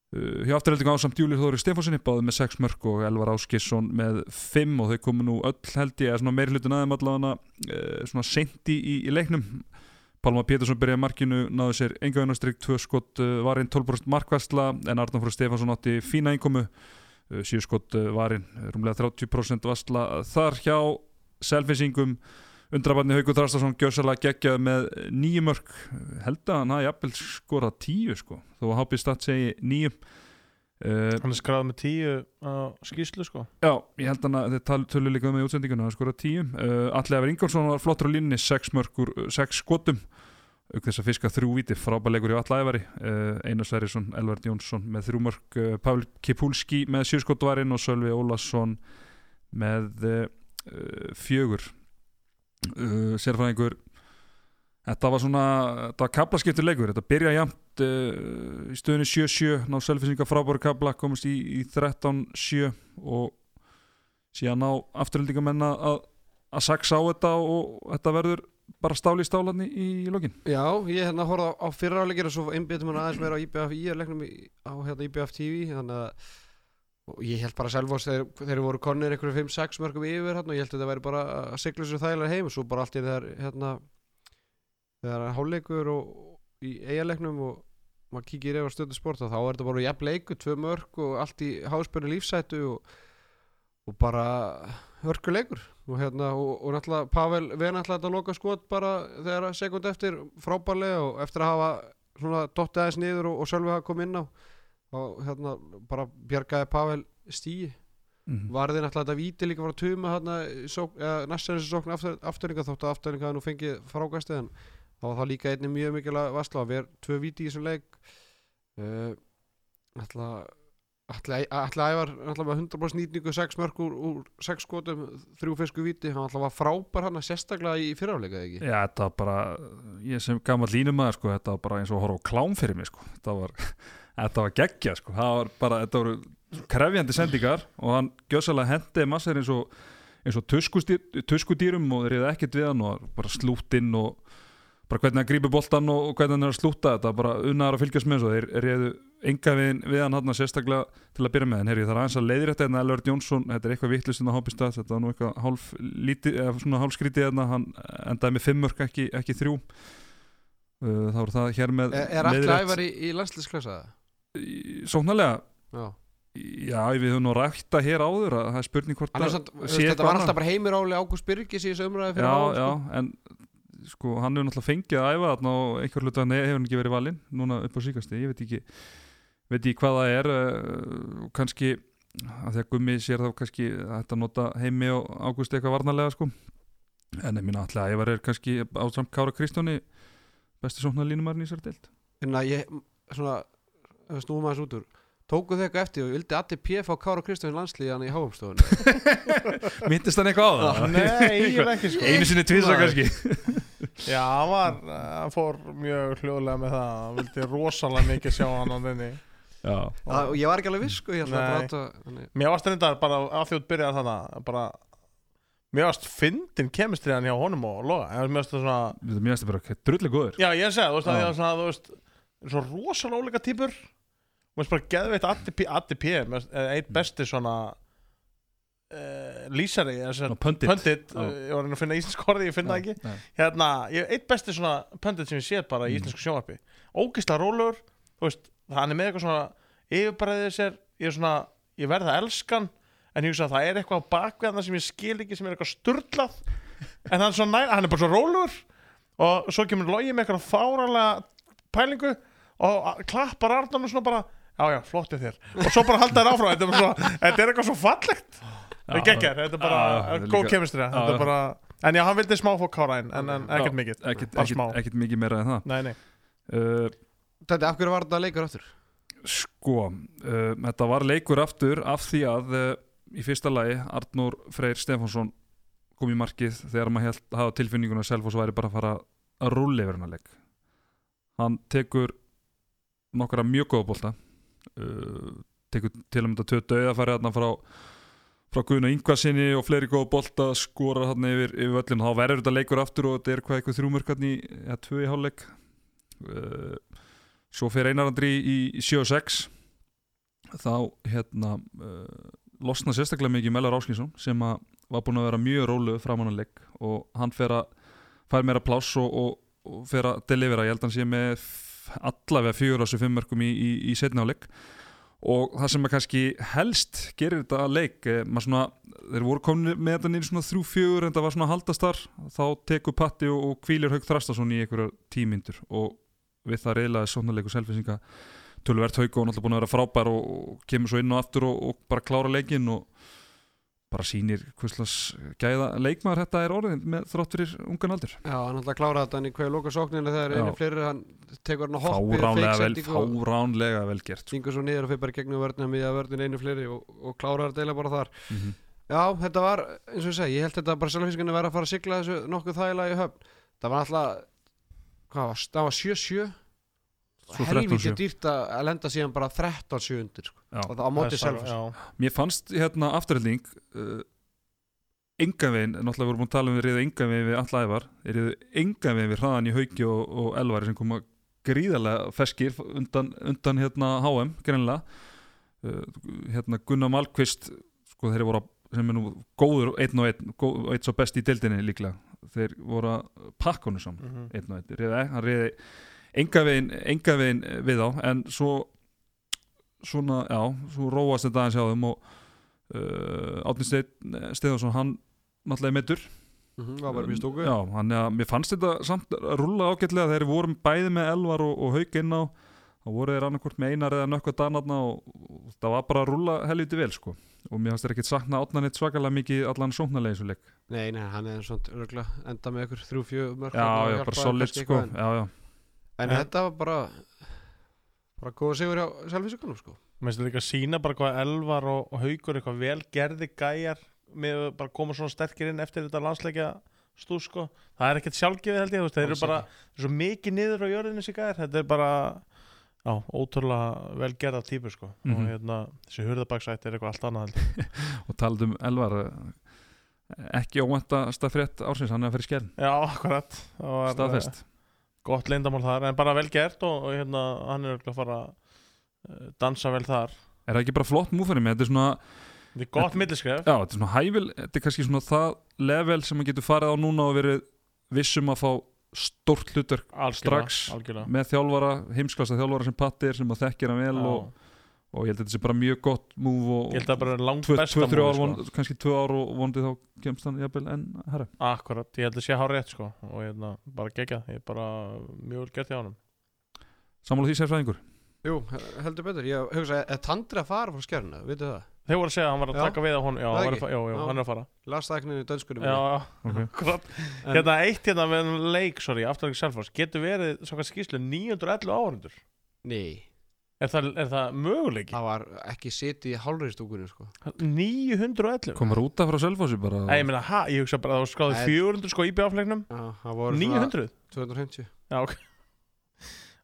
hjá afturöldingu ásamt Júli Þóri Stefánssoni báði með 6 mörg og Elvar Áskisson með 5 og þau komu nú öll held ég meiri hlutin aðeim allavega uh, svona seinti í, í leiknum. Pálma Pétursson byrjaði markinu náðu sér enga vinnarstrygg, tvö skott uh, varinn 12% markvæsla en Arnór Frú Stefánsson átti fína uh, sjö skott varinn, rúmlega 30% vassla þar hjá selfisingum undrabarni Haukur Þrastarsson gjössalega geggjað með nýju mörg held að hann hafi jafnvel skorað tíu sko, þó að HB Stat segi nýju uh, Hann er skráð með tíu á skýslu, sko. Já, ég held hann að þeir tal- tölu líka um í útsendingunum að skora tíu. Uh, Alli Efur Ingolfsson var flottur á línni, sex mörgur, sex skotum. Auk þess að fiska þrjú víti, frábæleikur hjá Alla Efari uh, Einar Sverrisson, Elvard Jónsson með þrjú mörg, Pavel Kipulski með sjö skotvarinn og Sölvi Ólasson með fjögur uh, sérfræðingur Þetta var svona, þetta var kaplaskiptur leikur, þetta byrja jæmt uh, í stöðunni 7-7, ná selfisingar frábæru kabla, komast í, í 13-7 og síðan ná afturhaldingamenn að, að saksa á þetta og þetta verður bara stáli í stálarni í, lokin. Já, ég hérna horfði á, á fyrra áleikir og svo einbyttum hann aðeins meira á IBF í leiknum í, á hérna IBF TV þannig að og ég held bara sjálf þeir, þeir voru konir einhverju 5-6 mörgum yfir hérna, og ég held að þetta væri bara að sigla sér þægilega heim og svo bara allt í þegar hérna þegar hálfleikur og í eigaleiknum og maður kíkir yfir stöðu sport og þá er þetta bara jafn leiku, tvö mörg og allt í háspönnu lífsætu og, og bara hörkuleikur og hérna og, og náttúrulega Pavel við náttúrulega þetta loka skot bara þegar sekund eftir frábærlega og eftir að hafa svona dottið aðeins niður og, og Sölvi hafa komið inn á og hérna bara bjargaði Pavel stíi Mm. varði náttúrulega þetta víti líka frá tuma hérna næstan þessi sókn aftur, afturninga þótt að afturninga hafa nú fengið frákastið en þá var það líka einnig mjög mikilvæg vassla við erum tvö víti í þessum leik. Uh, ætla ætla ævar náttúrulega með 100% nýtningu 6 mörg úr, úr 6 skotum þrjú fisku víti, hann náttúrulega var frábær hann sérstaklega í fyrirafleika ekki? Já, þetta var bara, ég sem gammal línumæður sko, þetta var bara eins og að horfa á klám fyrir mig sko, þetta var, þetta var geggja sko, það var bara, þetta voru krefjandi sendingar og hann gjössalega hendiði massir eins og, eins og tuskustýr, tuskudýrum og þeir reyði ekkert við hann og bara slút inn og bara hvernig hann grípi boltan og, hvernig hann er að slúta þetta bara unnaðar að fylgjast með þessu þeir reyðu enga við, við hann hann sérstaklega til að byrja með. En herri það er aðeins að leiðir þetta en Elvard Jónsson, þetta er eitthvað vittlust en það hoppist að þetta var nú eitthvað hálf lítið svona hálf skrítið en hann endaði með fimmörk ekki, ekki þrjú. Uh, þá er það hér með Er, er leiðrétt. ævar í, í landsliðsklasa? Sóknarlega, Já. Já við höfum nú rækta hér áður að það er spurning hvort að þetta var alltaf bara heimir áli Ágúst Byrgis í þessu umræði fyrir já, ár, já, sko. en sko, hann hefur náttúrulega fengið að æfa þarna og einhver hluta hann hefur hann ekki verið valinn núna upp á síkasti, ég veit ekki veit ekki hvað það er uh, kannski að því að gummi sér þá kannski að þetta nota heimi og ágúst eitthvað varnarlega sko. En ég minna alltaf að Ævar er kannski ásamt Kára Kristjáni besti svona línumarinn í sér deild Að snúum aðeins út úr. Tóku þau eitthvað eftir og vildi Addi P. fá Kára Kristjáns landslíðan í háumstofunni myndist hann eitthvað á það? Nei, ég er ekki sko. einu sinni tvisa Nei. kannski. Já, hann var, hann fór mjög hljóðlega með það. Hann vildi rosalega mikið sjá hann á þinni. Já, Og ég var ekki alveg viss sko, að Mér varst þetta bara að þjótt byrjaði þannig bara Mér varst fyndin kemistriðan hjá honum og Loga. Mér varst það svona þetta mér finnst bara drullu góður. Já, ég segi, að svona, þú veist Svona rosalega óleika típur Mér varst bara geðveitt Addi P, varst, eh, besti svona uh, Lýsari uh, ég var að finna íslensk orði, ég finn það ekki. Hérna, eitt besti svona pundit sem ég séð bara í Mm. íslensku sjónvarpi. Þú veist Hann er með eitthvað svona yfirbræðið sér. Ég er svona, ég verð að elskan En ég hugsa að það er eitthvað á bakveðna sem ég skil ekki sem er eitthvað sturlað. En hann er, svona, næ- hann er bara svo rólegur. Og svo kemur logi með eitthvað fáralega pælingu Og klappar Arnón og svona bara Já, já, flottið þér. Og svo bara halda þér áfram Þetta er, bara svo, þetta er eitthvað svo fallegt. Það er geggjær, þetta er bara er góð kemistri Þetta er bara En já, hann vildi smá fók kára inn En, en ekkert mikið ekkert, mikið meira en það. Nei, nei. Uh, Þetta, af hverju var þetta leikur aftur? Sko, uh, þetta var leikur aftur af því að uh, í fyrsta lagi Arnór Freyr Stefánsson kom í markið þegar maður held hafa tilfinninguna að Selfoss væri bara að fara að rúlla yfir hennar leik. Hann tekur nokkara mjög góða bolta uh, tekur til að mynda tvö döðafæri þarna frá frá Guðna Ingvarsinni og fleiri góða bolta skorar hann yfir, yfir völlin þá verður þetta leikur aftur og þetta er hvað eitthvað þrjúmörkarni eða tvö í hálfleik. Uh, svo fer Einar Andri í, í 7-6 þá hérna uh, losna sérstaklega mikið Mellar Áskinsson sem að var búin að vera mjög rólu framan að legg og hann fer að fær meira pláss og, og, og fer að delivera, ég held að hann sé með allavega fjögur á þessu fimm mörgum í, í, í legg og það sem að kannski helst gerir þetta að leik eh, maður svona, þeir voru komin með þetta nýri svona þrjú fjögur en það var svona haldastar þá tekur Patti og, og kvílir Haug Þrastason í einhverjar tímyndur. Og við það reyðlaði svona leikur selfisinga tölvert Haug og náttúrulega búin að vera frábær og, og kemur svo inn og aftur og, og bara klára leikin og bara sýnir hvers gæða leikmaður þetta er orðin með þrátt fyrir ungan aldur. Já, hann ætla að klára þetta en í hverju loka sókninu þegar einu fleiri hann tekur hann að hoppi fáránlega vel, gert sko. stingur svo niður og fyrir bara gegnum vörðina miða vörðin einu fleiri og, og klárar þetta eiginlega bara þar. Mm -hmm. Já, þetta var, eins og ég segi, ég held þetta bara selfinskan að vera að fara að sigla þessu nokkuð þægilega í höfn. Það var alltaf hvað var, það var 7-7 Svo helvítið 13-7. dýrt að að lenda síðan bara 13-7 undir sko. Og það á móti selfins Já, Mér fannst hérna afturhelding uh, engan veginn, náttúrulega vorum búin að tala um við reyðu engan veginn við alla ævar þeir reyðu engan veginn við hraðan í hauki og, og elvari sem koma gríðarlega feskir undan, undan hérna HM greinlega uh, hérna Gunnar Malkvist sko þeir voru að, sem er nú góður einn og einn, og eitt svo best í deildinni líklega þeir voru að pakka honum saman Mhm. einn og einn, hann reyði enga veginn, enga veginn við á en svo svona, já, svo róast þetta aðeins hjá þeim og uh, Átni Steðarsson, hann náttúrulega er meittur Mhm, var mjög stúku Já, hann, ja, mér fannst þetta samt að rúlla ágætlega þegar við vorum bæði með Elvar og, og Hauk inn á þá voru þeir annarkvort með einar eða nökkva danarna og, og það var bara að rúlla helviti vel sko. Og mér fannst þeir ekkert sakna átna neitt svakalega mikið allan sóknarlega eins og leik. Nei, nei, hann er svona örgulega enda með ykkur 3-4 mörg Já, já, bara solid sko. Já, já, en En- þetta var bara bara góða sigur hjá selfinsingunum sko Mér finnst þetta líka að sína bara hvað Elvar og, og Haugur eitthvað vel gerði gæjar með að bara koma svona sterkir inn eftir þetta landsleikja stús sko. Það er ekkert sjálfgefið held ég, þú veist, þeir eru bara eru svo mikið niður á jörðinu sig gæjar, þetta er bara já, ótrúlega vel gerða típur sko. Mhm. og hérna, þessi hurðabaksætt er eitthvað allt annað held ég. og talað um Elvar eh, ekki óvæntasta frétt ársins, hann er að fyrir skell Já, akkurat Það var, staðfest eh, Gott leyndamál þar, en bara vel gert og, og hérna, hann er örugglega að fara að dansa vel þar Er það ekki bara flott múfæri með, þetta er svona Þetta er gott milliskref Já, þetta er svona hæfil, þetta er kannski svona það level sem maður getur farið á núna og verið vissum að fá stórt Algjörlega, strax algjörlega. með þjálfara, heimsklassa þjálfara sem Patti er sem að þekkir hann vel Já. og, og ég held að þetta sé bara mjög gott múf og Ég held að bara langt tvö, besta ár, sko. kannski tvö ár og vonandi þá kemst hann jafnvel en herra Akkurat, ég held að sé hár rétt sko. Og hérna, bara gegja, ég er bara mjög vel gert hjá honum. Sammála því sérfræðingur? Jú, heldur betur, ég hugsa, er Tandri að fara frá skjörna, veitu það? Þeir voru að segja að hann var að Já. taka við á hún Já, að, já, já, Já. hann er að fara. Las það ekki í dönskunum Já, já, Ok. akkurat. Hérna eitt hérna með leik, sorry, afturlega Er það, er það möguleiki? það var ekki sitið í hálfri stúkunni sko 911? komur út af frá Selfossi bara Nei, ég meina, ha, ég hugsa bara að það var skráði Nei. 400 sko í bjáfleiknum Já, það voru 900? 250 Já, ok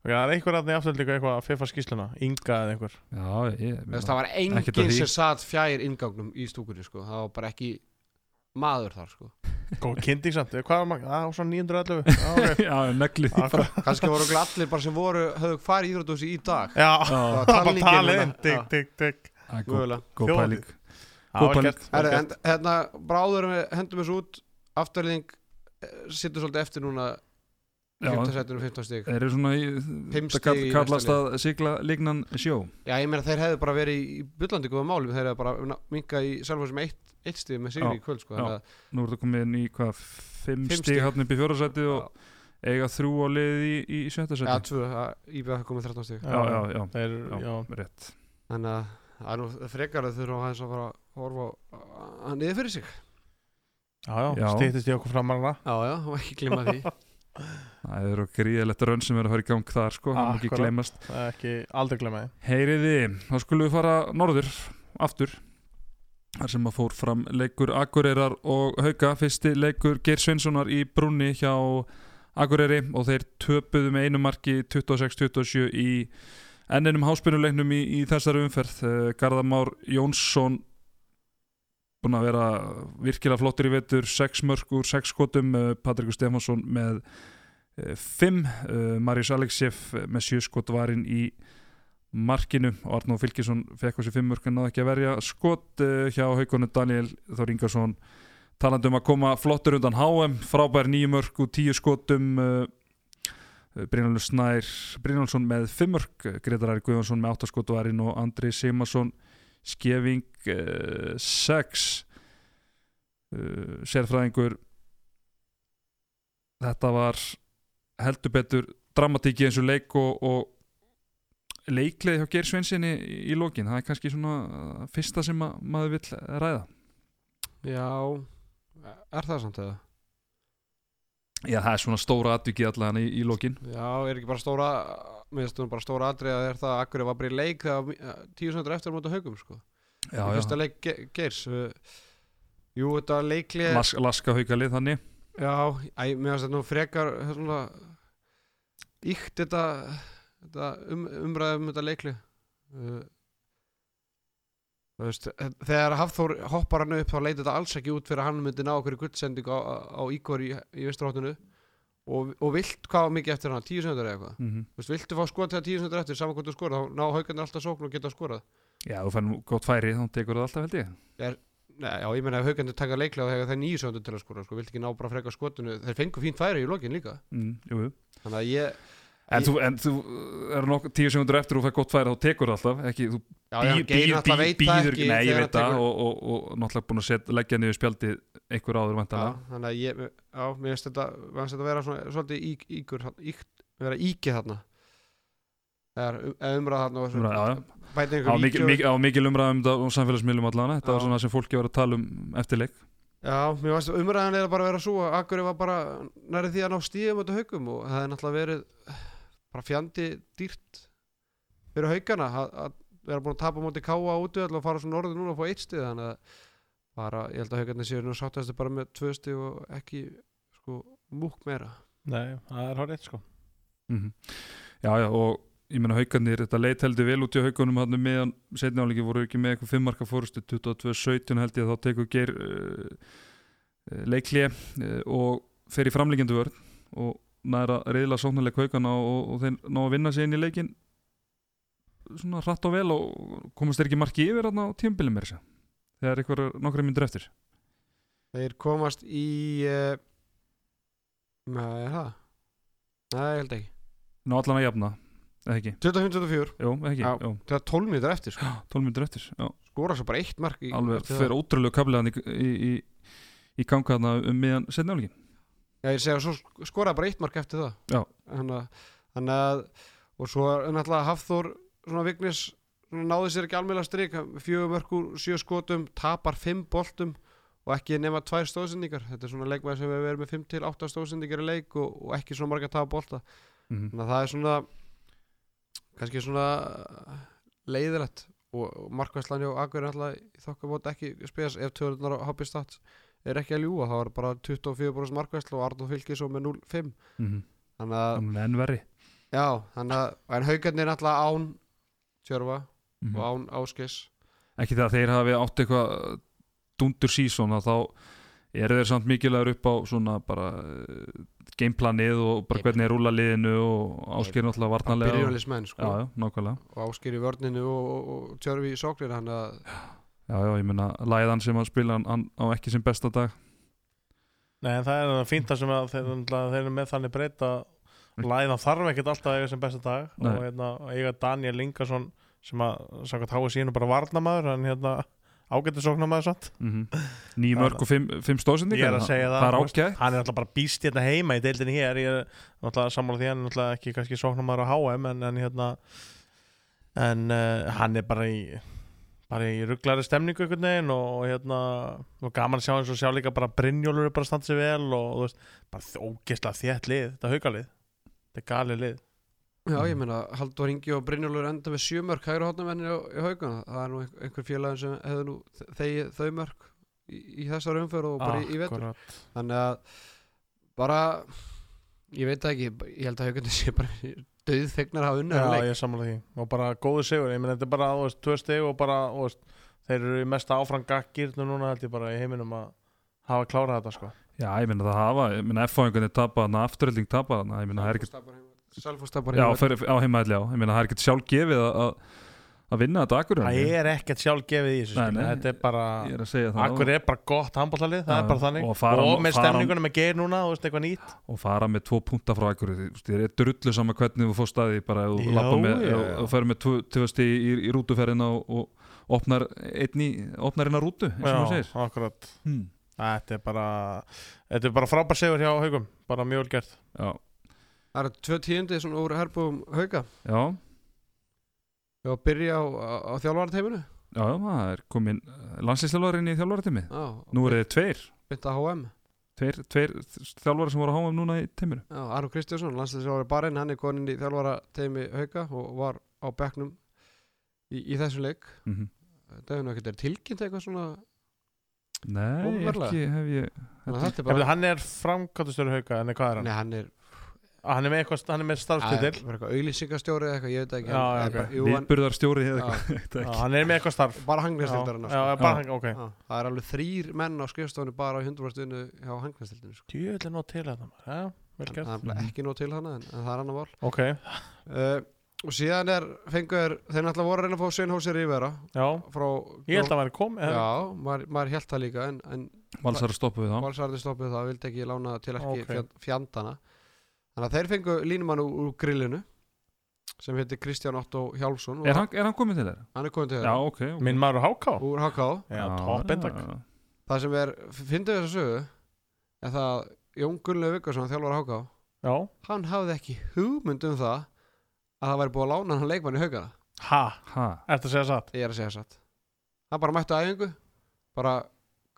Ok, það er einhver aðni aftur líka eitthvað að fiffa skýsluna Inga eða einhver já, ég, Þess, Það var enginn sem satt fjær ingangnum í stúkunni sko Það var bara ekki maður þar sko Góð kynning samt, hvað var maður? Það var svona 911 Já, ok. Já, negli því bara. Akkurat. Kannski voru allir bara sem voru höfðu farið í íþrótúsi í dag. Já, Já, var það var talningin talið hérna. Digg, digg, digg það er góð- pæling. Góð pæling. Hérna, bráður við hendum þessu út. Afturling sittur svolítið eftir núna Já, 15 setinu 15 stig. Þeir eru svona í það kallast að sigla lignan sjó. Já, ég meina þeir hefðu bara verið í bullandi góða málum Þeir hefðu bara minka í Selfoss með eitt, eitt stig með sigri Já, í kvöld sko, já. þannig að- nú er það komið inn í hvað fimm, Fimm stig stig. hann upp í fjórasæti og eiga þrjú á liði í, í sjötta Já, sæti tvö, íbjöð komið 13 stig. Já, já, já, Þeir, já, já, rétt. Þannig að það er nú frekar að þurfa aðeins að fara að horfa að niður fyrir sig. Já, já, Já. stýttist í okkur framarna Já, já, og ekki glima því það eru gríðalegt raun sem er að fara í gang þar sko, það má ekki Akkurat. gleymast. Það er ekki aldrei glemma því. Heyriði, þá skulum við fara norður aftur. Þar sem að fór fram leikur Akureyrar og Hauka, fyrsti leikur Geir Sveinssonar í brunni hjá Akureyri og þeir töpuðu með einu marki 26-27 í enninum háspinnuleiknum í, í þessari umferð. Eh, Garðamár Jónsson búin að vera virkilega flottur í vetur 6 mörg úr 6 skotum eh, Patrikur Stefansson með 5 Marius Aleksjeff með 7 skot varinn í markinu. Og Arnó Fylkisson fekk á sig 5 mörg en náði ekki að verja skot eh, hjá haugunum Daniel Þór Ingarsson talandi um að koma flottur undan HM frábær 9 mörg úr 10 skotum Brynjálfur Snær Brynjálfsson með 5 mörg Gretar Ari Guðjónsson með 8 skot varinn og Andri Simarsson Skeving 6 uh, sérfræðingur. Þetta var heldur betur dramatíki eins og leik og, og leikleði hjá Geir Svensinni í, í lokin, það er kannski svona fyrsta sem að, maður vill ræða. Já, er það samt eða? Já, það er svona stóra atvikið allan í, í lokin. Já, er ekki bara stóra Mér finnst nú bara stóra atrið að er það að Akkurri var bara í leik tíu sendur eftir á móti haugum sko. Já, Fyrsta já, leik ge Geirs uh, Jú, þetta leiklið Las, laska haukalið þannig. Já, mér finnst þetta nú frekar svona, Íkt þetta, þetta um, umræðum þetta leikli uh, Þú veist, þegar Hafþór hoppar hann upp þá leit þetta alls ekki út fyrir að hann myndi ná okkur í guldsendingu á, á Ígor í, í vesturhóttinu og, og vilt hvað mikið eftir hann, tíu sendur eða eitthvað? Mm -hmm. Þú veist, viltu fá skot þegar tíu sendur eftir saman hvort þú skorað, þá ná haugarnir alltaf sókn og geta skorað. Já, þú fær nú gott færi, þá tekur það alltaf held ég. Nei, já, ég meina ef haugarnir taka leiklega þegar það er nýju sendur til að skora, sko, viltu ekki ná bara freka skotinu? Þeir fengu fínt færi í lokin líka. Mm, þannig að ég, En, þú, en þú er nokkuð tíu sekundur eftir og þú fær gott færi þá tekur það alltaf ekki, þú það býður ekki Nei, ég veit það tekur- og, og, og, náttúrulega búin að set, leggja niður spjaldið einhver áður Já, þannig að ég, já, mér finnst þetta, þetta vera svona, svolítið ík, íkur, íkt, vera íkið þarna. Það er um, eða umræða þarna og Umræða, já, já. bæti á einhver íkjör. mikil, á mikil umræðum þetta á samfélagsmiðlum allan þetta var svona sem fólki var að tala um eftirleik Já, mér finnst umræðan er bara að vera svo að Akkurri var bara næri því að ná stíðum og það er náttúrulega verið bara fjandi dýrt fyrir haugana að, að vera búin að tapa móti káa út og fara svona orðið núna og fá eitt stíð þannig að bara, ég held að haugarnir séu nú sáttastu bara með tvö stíð og ekki sko múk meira. Nei, það er hárið sko mm Já, já, og ég meina haugarnir, þetta leit heldur vel út í haugunum hann meðan setni áleiki voru ekki með eitthvað fimmarka fórustu 22-17 held ég þá tekur ger uh, leiklið uh, og fer í framlíkjandu vörð og næra reyðla sóknarleik haugana og, og þeir ná að vinna sig inn í leikin svona hratt og vel og komast þeir ekki marki yfir á tímabilið mér þegar eitthvað nokkra myndur eftir Þeir komast í uh, Nei, er það? Nei, ég held ekki ná allan að jafna eða ekki 25-24 Jú, eða ekki, Já. Það er 12 mínútur eftir sko. 12 minnur eftir Já, skora svo bara eitt mark í, alveg það. ótrúlega kabliðan í, í, í, ganga þarna um miðan setna áleikin Já, ég segja, svo skoraði bara eitt mark eftir það. Já. Þannig að, að og svo er náttúrulega Hafþór svona Vignis náði sér ekki almjöla strik. Fjögur mörkur, sjö skotum tapar fimm boltum og ekki nema tvær stóðsendingar. Þetta er svona leikmaður sem við verðum með 5 til 8 stóðsendingar í leik og, og ekki svona marga tapa bolta. Mm þannig að það er svona kannski svona leiðilegt. Og, og markvæslan hjá Akur er alltaf í þokkabót ekki spes ef tölunar á Hobby Stats er ekki að ljúa þá er bara 24% markvæsla og Arnóð fylgir svo með 0-5 -hmm. þannig að Þannig enn verri. Já, þannig að en haugarnir alltaf án Tjörfa mm og án Áskis Ekki það að þeir hafi átt eitthvað dundur sísón að þá eru þeir samt mikilvægur upp á svona bara uh, gameplanið og bara hvernig er rúla liðinu og áskýr náttúrulega varnarlega og, já, sko. Já, nákvæmlega. Og Áskir í vörninu og, og, og Tjörfi í sóknir þannig að Já, já, ég meina, læðan sem að spila hann, á ekki sem besta dag. Nei, en það er það fínt að sem að þeir, þeir eru með þannig breyta Læðan þarf ekkert alltaf að eiga sem besta dag. Nei. og hérna, eiga Daniel Ingarsson sem að samkvæmt háa sínu bara varnamaður en hérna ágættu sóknamaður satt mm Nýjum mörg og fimm, fimm stóðsendingar Ég er að segja það, Það er ágætt. hann er alltaf bara býst hérna heima í deildinni hér. Ég er alltaf sammála því hann er ekki kannski sóknamaður á HM en, en hérna en uh, hann er bara í bara í rugglari stemningu einhvern veginn og, hérna og gaman að sjá eins og sjá líka bara Brynjólfur er bara að standa sig vel og, og þú veist, bara ógeðslega þétt lið, þetta haukalið. Þetta er galið lið. Já, ég meina, Haldur Ingi og Brynjólfur enda með sjö mörk hægra hotnamenni í, haugana. Það er nú ein- einhver félagin sem hefði nú þegið þau mörk í, í þessar umför og bara í, í vetur. Akkurat. þannig að bara ég veit ekki, ég held að haugandi sé bara döðþegnar hafa unnið Já, ég sammála því. Og bara góðu sigur, ég meina þetta er bara þú veist, tvö steg og bara þú veist, þeir eru í mesta áfram gaggirnu núna held ég bara í heiminum að hafa klárað þetta sko. Já, ég meina það hafa, ég meina F-fáingunni tapa þarna, afturölding tapa þarna, ég meina það er ekki Selfoss tapar Já, heima. fyrir, á heimaðli, já, ég meina það er ekki sjálf gefið að, að, að vinna þetta akkur Það er ekkert sjálf gefið í þessu þetta er bara er að það. Akkur er bara gott handbóltalið, það Já, er bara þannig. og fara- með fara- stemningunum með geir núna, þú veist, eitthvað nýtt. Og fara með tvo punta frá akkur þér er drullu sama hvernig þú fór staði bara Já, lappa með, já, ef já. þú fer með tvö- tvö stig í, í rútuferðina og, og opnar einn í opnar einn að rútu, eins og maður segir. akkurat. Hmm. Þetta er bara, þetta er bara frábær sigur hjá haugum, bara mjög vel gert. Já, Það eru tvö tíundi svona úr herbúum hauga já, Varum að byrja á, á, á þjálfarteiminu já, já, það er komin landslýstjálfarinn í þjálfaratími Já, Nú eru þið tveir, byrta HM tveir, tveir þjálfara sem voru háa um núna í teiminu. Já, Arnur Kristjánsson, landslæðisjári barinn hann er konin í þjálfarateimi hauga og var á bekknum í, í þessu leik. Mm -hmm. Það hefur nú ekkert verið tilkynnt eitthvað svona Nei, Opinberlega? ekki hef ég Þetta er Bara, bara Hann er framkvæmtastöru hauga, en hvað er hann? Nei, hann er Ah, Hann er með, eitthvað, hann er með er eitthvað auðlýsingastjóri eða eitthvað, ég veit ekki Já, hann- já, eða ok. bara- jú, hann- Viðburðarstjóri eða eitthvað er Hann er með eitthvað starf. Bara Já, hangnastildar já, já, bara, ok. Það er alveg þrýr menn á skrifstofunni bara á 100% hjá hangnastildinu sko. Djöðlega nóg til vel Það gert er ekki nóg til hana en, en það er annar mál. Ok, uh, Og síðan er, fengur, þeir náttúrulega voru að reyna að fá Sveinhósi frá ég held að væri kom eða- Já, maður, held það líka að Valsarði stoppuð það, vildi ekki lána til ekki okay. fjandana Þannig að þeir fengu línumann úr, úr grillinu sem heitir Kristján Otto Hjálmsson og Er hann, er hann komið til þeirra? hann er komin til Já, þeirra ok, ok. Minn maður Háká úr Já, já, já. Það sem er, fyndið þess að sögu er það að Jón Gunnlegu Viggarsson þjálfar HK, Já, hann hafði ekki hugmynd um það að það væri búið að lána hann leikmann í haugana ha, Ha, ertu að segja satt? ég er að segja satt hann bara mætti á æfingu bara,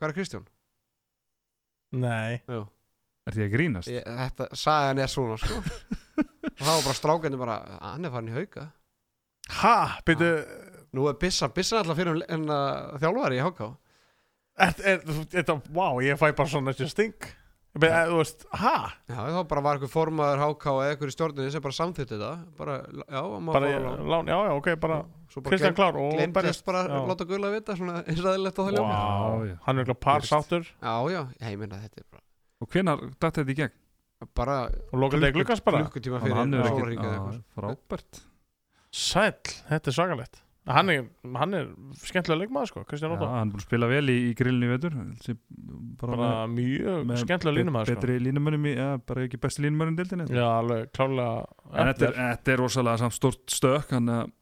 hvað er Kristján? Nei Jú. Er því að grínast? Ég, þetta, sagan er svona sko og það var bara strákandi bara hann er farin í hauga Ha, byrju nú er Bissa, Bissa er alltaf fyrir en uh, þjálfari í HK er, Þetta, vá, ég fæ bara svona þessi sting Ég byrju, eh, Þú veist, ha? já, þá bara var eitthvað formaður HK eða eitthvað í stjórninni sem bara samþýtti þetta bara, já, maður Bara, ég- að lána. lán, já, já, ok, bara Svo bara Kristján klár og berjast bara já. að láta gulla vita svona eins og aðeinslegt á það ljóma Vá, Já, já. hann er eitthvað par sáttur já, já, ég meina þetta er bara Og hvenar datt þetta í gegn? bara klukkutíma hann fyrir er Já, Frábært. Sæll, þetta er svakalegt. Hann er, hann er skemmtilega leikmaður sko, Kristján Já, Ótó hann er búin að spila vel í, í grillinu í vetur. Bara, bara mjög skemmtilega línumæður sko. betri línumönnum í, ja, bara ekki besti línumönnum dildinni já, alveg klálega en þetta er, þetta er rosalega samt stort stök hann, að-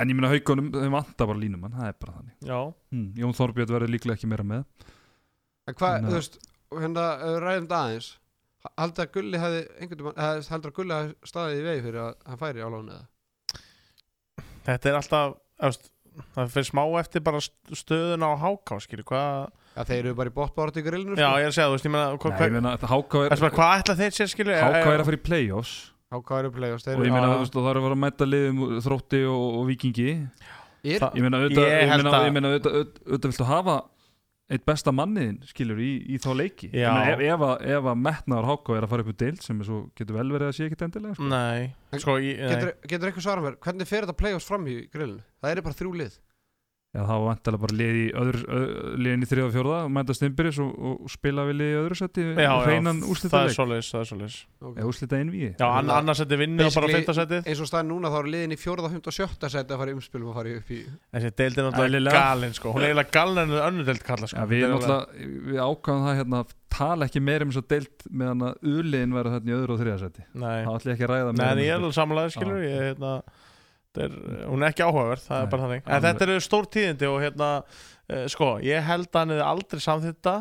en ég minna haugunum þeim vantar bara línumann, það er bara þannig. Já, hmm. Jón Þorbjörn verður líklega ekki meira með. En hvað, þú veist, hérna ræðum þetta aðeins Haldur að Gulli hefði heldur að Gulli hefði staðið í vegi fyrir að hann færi á lánu eða þetta er alltaf efst, það fyrir smá eftir bara st- stöðuna á háká skilur, hvað, Já, þeir eru bara í bóttbárat í grillinu já sko. ég er að segja, þú veist, ég meina hvað, Nei, ég hvað, meina, þetta Háká er, ætla þeir sér skilur Háká er að fara í play-offs Háká eru play-offs og ég meina, Já. þú veist, og það er að fara að mæta liðum þrótti og, og vikingi Er, ég meina, auðvitað, Ég ég held meina, að- ég meina, auðvitað, auðvitað, auðvitað viltu hafa eitt besta manniðin, skilur, í, í þá leiki ef, ef, að, ef að metnaður Háká er að fara upp úr deild sem er svo, getur vel verið að sé ekkit endilega sko. nei, sko ég, nei. getur, getur eitthvað svara mér, hvernig fer þetta play-offs fram í grillinu? Það eru bara þrjú lið Já, það var vantilega bara lið í öðru, öð, liðin í þriða og fjórða, mæta stimbyrjus og, og spila við lið í öðru seti já, já, hreinan það úrslita er leik svoleiðis, það er svoleiðis. Okay. eða úrslita einvíi já, ann annars seti vinni og bara fyrta setið Eins og staðin núna þá eru liðin í fjórða, fymta og sjötta seti að fara í umspilum og fara upp í þessi deildin er náttúrulega galinn sko, hún er eiginlega galinn en önnu deild kalla sko. Já, við, er náttúrulega, við ákvæðum það hérna tala ekki meira um þess að deilt meðan að uliðin verður þarna í öðru og þriða seti nei, það ætla ég ekki að ræða Nei, meira en um ég er alveg samanlega, skilur ég, hérna, er, hún er ekki áhugaverð, það Nei, er bara þannig. En þetta eru stór tíðindi og hérna uh, sko, ég held að hann hefði aldrei samþýtta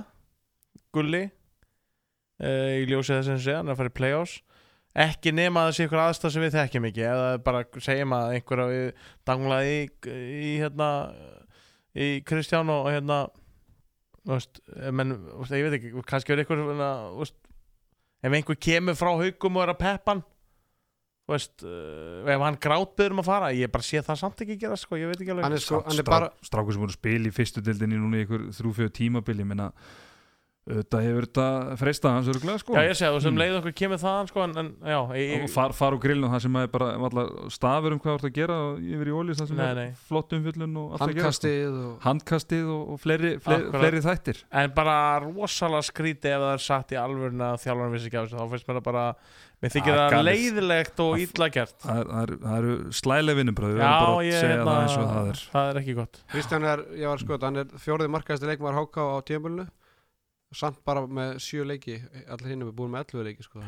Gulli uh, í ljósið þess að segja, hann er að fara í play-offs. Ekki nema sé ykkur aðstæð sem við þekkjum ekki eða bara segjum að einhverja við danglaði í, í hérna í Kristján og hérna veist, menn, veist, ég veit ekki kannski verið einhver veist, ef einhver kemur frá haugum og er að peppan veist, uh, ef hann grátbyrður um að fara, ég bara sé það samt ekki gera sko, ég veit ekki alveg Hann er sko, hann er bara strákur sem voru að spila í fyrstu dildinni núna í ykkur þrjú-fjöðu tímabil ég meina auðvitað hefur þetta freistað hans örgulega sko Já, ég segi, þú sem Mm. leið okkur kemur þaðan sko, en, en já, ég, og far, far á grillinu það sem er bara allar stafur um hvað þú ert að gera yfir í ólís það sem Nei, er nei. flott umfjöllun og allt að gera sko. handkastið og handkastið og, og fleiri, fleiri, fleiri þættir en bara rosalega skríti ef það er satt í alvöruna að þjálfarinn vissi ekki af þessu, þá finnst mér það bara mér þykir Ah, það leiðilegt og illa gert. það, er- er, eru slælega vinnubröð Já, ég, segja hérna, það eins og það er. það er ekki gott. Kristján er, ég var sko, hann er fjórið markaðasti leikmaður HK á tímabölinu samt bara með sjö leiki allir hinn er búin með 11 leiki sko.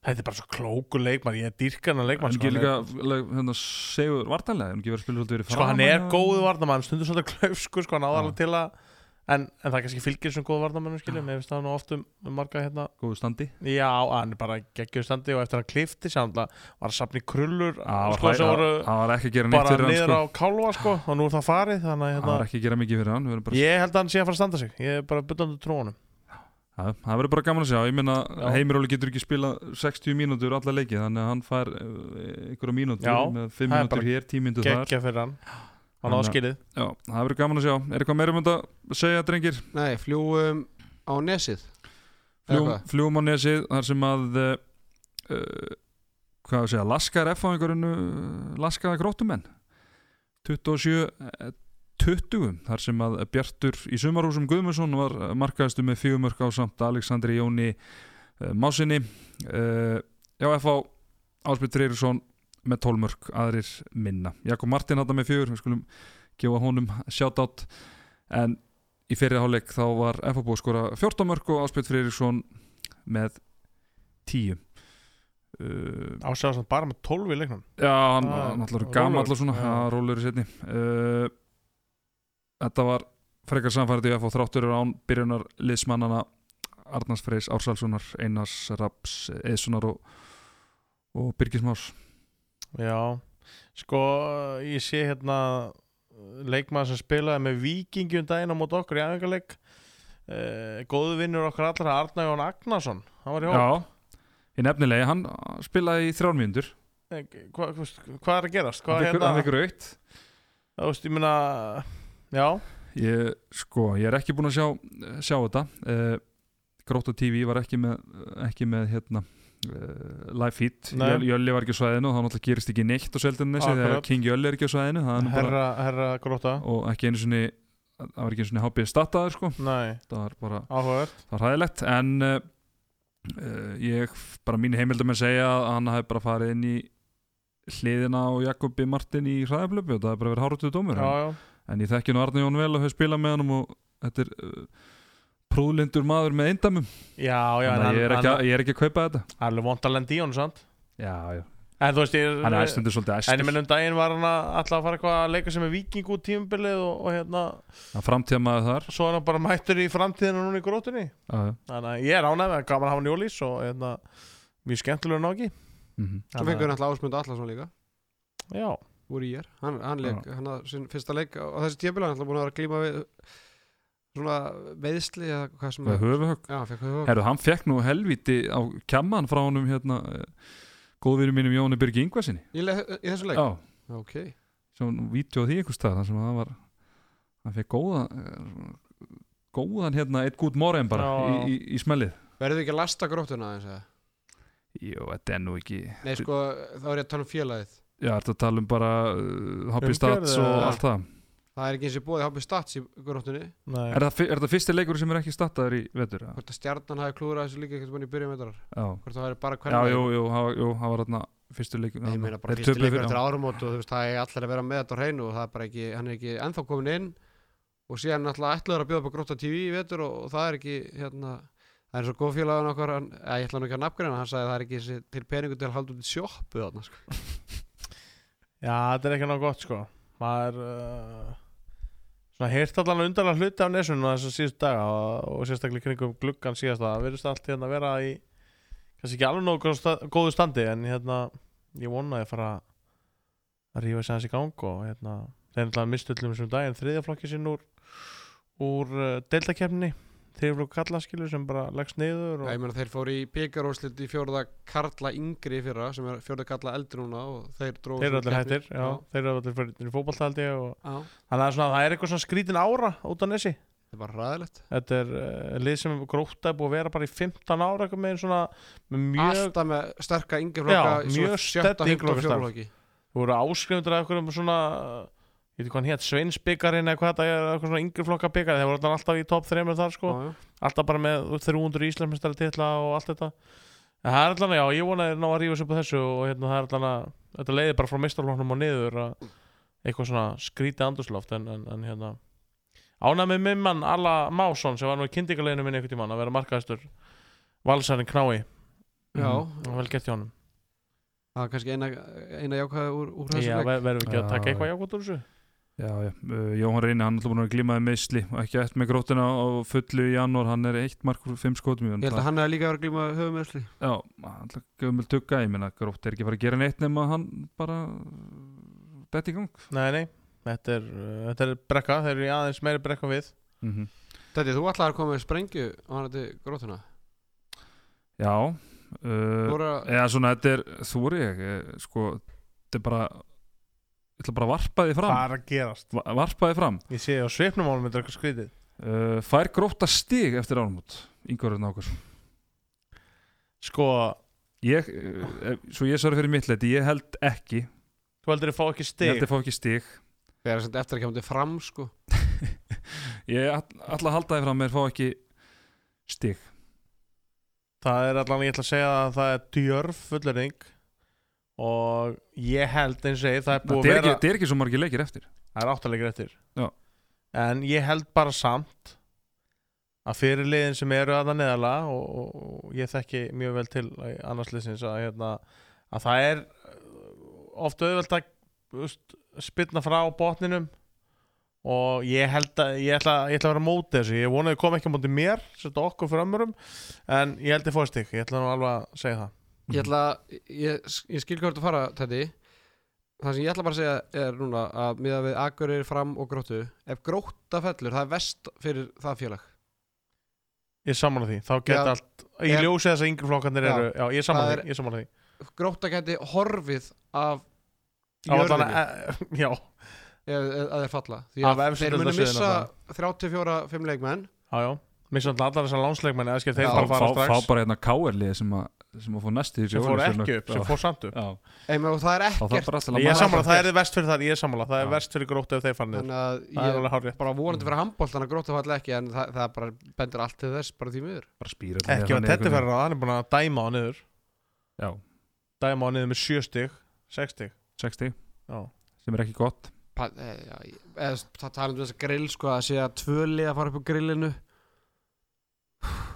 Þetta er bara svo klókur leikmann, ég er dýrkan að leikmann en sko, hann líka er, hérna, segur vartanlega en ekki verið að spila svolítið verið sko hann er góðu varnamann, stundur svolítið klaufskur sko, hann alveg til að en, en það kannski fylgir sem góðu varnamannum skiljum, ég finnst það nú oft um, um marga hérna. Góðu standi. Já, hann er bara geggjöð standi og eftir að hann klifti sér var að safna í krullur það sko, var, var ekki að gera neitt bara fyrir hann niður sko. á kálva sko, og nú er það farið það var hérna, ekki að gera mikið fyrir hann bara ég held að hann sé að fara að standa sig ég er bara byttandi trónum Já, það verður bara gaman að sjá, ég Já. Heimiróli getur ekki spila 60 mínútur alla leiki, þannig að hann fær eh, einhverja mínútur Já, með 5 það mínútur bara hér, 10 mínútur þar geggja fyrir hann á skilið Já, það verður gaman að sjá, er eitthvað meira um þetta að segja, drengir? Nei, fljúum á nesið. Eða Fljúum, á nesið, þar sem að uh, hvað að segja, laskar F á einhverjunu laskaða grótumenn 27 eh, 20, þar sem að Bjartur í sumarhúsum Guðmundsson var markaðistu með fjögumörk á samt Aleksandri Jóni uh, Másinni. Uh, Já, F á Ásbjörn Treyrisson með 12 mörk, aðrir minna. Jakob Martin þetta með fjögur, við skulum gefa honum shoutout. En í fyrir hálfleik þá var F á búið að skora 14 mörk og Ásbjörn Freyriksson með 10 uh, ásjáðast bara með 12 í leiknum. Já, hann allur gamall og svona, já, rólur í setni uh, Þetta var frekar samfærið í F á þráttur án byrjunar liðsmannana Arnars Freys Ársalssonar, Einars Raps Eðssonar og, og Birgis Más já, sko ég sé hérna leikmann sem spilaði með vikingjum daginn á mót okkur í æfingarleik uh, góðu vinnur okkar allra Arna Jón Agnarsson hann var í hóp Já, í nefnilegi, hann spilaði í þrjár mínútur. Eh, hvað hva, hva er að gerast? Hvað Hann er hérna fikk raukt þú veist, ég meina já, Ég, sko, ég er ekki búinn að sjá, sjá þetta. Uh, Gróta TV var ekki með, ekki með hérna, uh, live feed. Jölli var ekki á svæðinu og þá náttúrulega gerist ekki neitt á Seldinesi þegar. King Jölli er ekki á svæðinu það er herra, herra gróta og ekki einu sinni það var ekki einu sinni hápið stataður sko. Það var bara, áhugavert. það var hæðilegt en uh, ég, bara mín heimildum að segja að hann hafi bara farið inn í hliðina á Jakobi Martin í hraðablöpu og það er bara verið háratuð dómur já, já. en ég þekki nú Arne Jón vel og hefur spilað með hann og þetta er uh, prúðlindur maður með eindamum já, já þannig að ég er ekki, að- ég er ekki að kaupa þetta. Hann er alveg vont að lenda í honum sant já, já. en þú veist ég hann er æstundur svolítið en ég æstur minn um daginn var hann að alltaf að fara eitthvað að leika sem er viking út tímabilið og, og hérna hann framtíða maður þar. Svo er hann bara mættur í framtíðinu núna í grótunni já, já. þannig að ég er ánægð með gaman að hafa hann í ólís og hérna mjög skemmtilegur náki Mm Svo fengur náttúrulega Ásmund Allarsson líka. Já, úr í er hann, hann, leik, hann hafði sinn fyrsta leik á, á þessi tíabila hann er búin að vera að glíma við svona veðsli eða hvað sem með höfuhögg Herru, hann fekk nú helviti á kjamman frá honum hérna góðvinum mínum Jóni Birgi Ingvarsinni í, le- í þessu leik? Já, Ok, sem vídeo því einhvers stað þar sem hann var hann fekk góða eh, góðan hérna eitt gút morgen bara Já. í, í, í smellið verður ekki að lasta gróttuna aðeins eða? Jú, þetta er nú ekki Nei, sko, þá er ég að tala um félagið Já, þetta tala um bara uh, Hobby Umgjörð, Stats og eða? allt það Það er ekki eins og búið hafði stats í gróttunni. Nei. Er það, er það fyrsti leikur sem er ekki startaður í vetur? eða? Hvort að stjarnan hafi klúrað þessu líka eitthvað í byrjun metrar Já, Hvort það væri bara já, hvernig jú, jú, hann var- jú, hann var þarna fyrstu leikur Ég meina bara töpuðu leikur eftir árumót og þú veist, það er allir að vera með þetta á hreinu og það er bara ekki, hann er ekki ennþá komin inn. Og síðan náttúrulega ætlaður að bjóða upp á grótta TV í vetur og, og það er ekki hérna, það er svo góð félagun okkar ég ætla nú ekki að nafngreina, hann sagði að það er ekki til peningu til að halda út í sjoppu þarna sko. já, þetta er ekki náttúrulega gott sko. Maður uh, svona heyrt allan undarlega hluti af nesunum þessar síðustu daga og, sérstaklega kringum gluggan síðast það verðist allt hérna að vera í kannski ekki alveg nógu góðu sta- góðu standi en hérna ég vona að fara að rífa sér hans í gang og hérna þeir náttúrulega mistu öllum þessum daginn. Þriðjaflokki sinn úr úr uh, deildakefni þriðjaflokk kalla skilur sem bara leggst ég og meina þeir fóru í byggaróslit í fjórða Karla yngri fyrra sem er fjórða Karla eldri núna þeir þeir eru allir hættir já, þeir eru allir fyrir fótballtaldi og Já, þannig að svona, það er eitthvað svona skrítin ára út á nesi. Það er bara ræðilegt Þetta er uh, lið sem gróta er búið að vera bara í 15 ára með svona með mjög, Alltaf með sterka yngri flokka Já, mjög sterkt yngri flokka þú voru áskrifundur af eitthvað svona ég veit ekki hvað hann hétt, Sveinsbyggarinn eða hvað þetta er, eitthvað svona yngri flokka byggar þeir voru alltaf í top 3 þar sko. Já, já. alltaf bara með 300 íslensmestari titla og allt þetta. En það er alltaf, já, ég vona að þeir ná að rífa sér på þessu og hérna það er alltaf, þetta leiði bara frá mistarlóknum og niður að eitthvað svona skrítið andurslóft en, en, en hérna. Ánæg með minn mann Alla Másson sem var nú í kyndingaleginu minni einhvern tímann að vera markaðistur valsarinn knái. Já. Honum. Það er kannski eina, eina jákvæði úr, úr þessu Já, leik. ver- verðum við ekki að Já, taka já. eitthvað jákvæmt úr þessu Já, já, uh, Jóhann Reyni, hann er alltaf búin að glímaði meðsli og ekki eftir með grótina á fullu í janúar, hann er eitt mark úr fimm skotum hann. Ég held að hann hefði líka verið að glíma höfumessli Já, alltaf gömul tugga, ég meina grót er ekki að fara að gera neitt nema hann bara dætt í gang. Nei, nei, þetta er, uh, þetta er brekka. Þeir eru aðeins meiri brekka við. Mm -hmm. Þetta, þú ætlaði að koma með sprengju á hann til grótuna? Já, uh, Þú voru að eða svona, þetta er, þú er ég, eh, sko, þetta er bara, ég ætla bara að varpa því fram, Hvað er að gerast? Va varpa því fram. Ég sé á sveipnum ánum þetta eitthvað skrítið Uh, fær gróta stig eftir ánumót, Ingvarður Nákarsson. Sko, Ég, uh, svo ég svarði fyrir mitt leiti, ég held ekki, þú heldur að fá ekki ég stig held að fá ekki stig. Það er eftir að kemja til fram sko Ég ætla að halda því fram með að fá ekki stig. Það er allan, ég ætla að segja að það er djörf fullering og ég held eins og það er Það búið að ekki, vera það er ekki svo margir leikir eftir. það er áttalegir eftir. Já. en ég held bara samt að fyrir liðin sem eru að það neðala og, og, ég þekki mjög vel til annars liðsins að, hérna, að það er ofta auðvelt að spyrna frá botninum. Og ég held að ég ætla, ég ætla að vera á móti þessu. Ég vonaði að koma ekki á móti mér setja okkur framurum en ég held að fóðst ykkur, ég ætla nú alveg að segja það Ég ætla, ég, ég skil hvað þú ert að fara Teddy. Það sem ég ætla bara að segja er núna að miða við Akureyri fram og gróttu Ef grótta fellur, það er vest fyrir það félag. Ég sammála því, þá geta Já, allt í ef- ljósi þess að yngri flokkarnir Já, eru já, ég sammála það því, er- ég sammála því. Grótta geti horfið af Á allan jörðinni. að- e- já, að þeir falla. Því að þeir munu missa 34-5 leikmenn. Já, já. Missa allar þessar lánsleikmenni eða skil þeir Já, bara Fá, fara fá, fá strax. bara hérna KR-lið sem, að- sem að fá næstu sem fór ekki upp, sem fór samt upp. Já, Eim, og það er ekkert. að ég er sammála, það er verst fyrir það, ég er sammála það er Já. verst fyrir gróttu ef þeir fara niður. Þannig að það er ég alveg bara vonandi fyrir handbóltan að gróta falla ekki en það, það bara bendur allt til þess bara því miður. Ekki var Tetti fyrir það, hann er búin að dæma á niður. Já, dæma á niður með 7 stig 6 stig. 60 Já, sem er ekki gott. Eh, það tala um þess að grill sko að sé að tvöli að fara upp á grillinu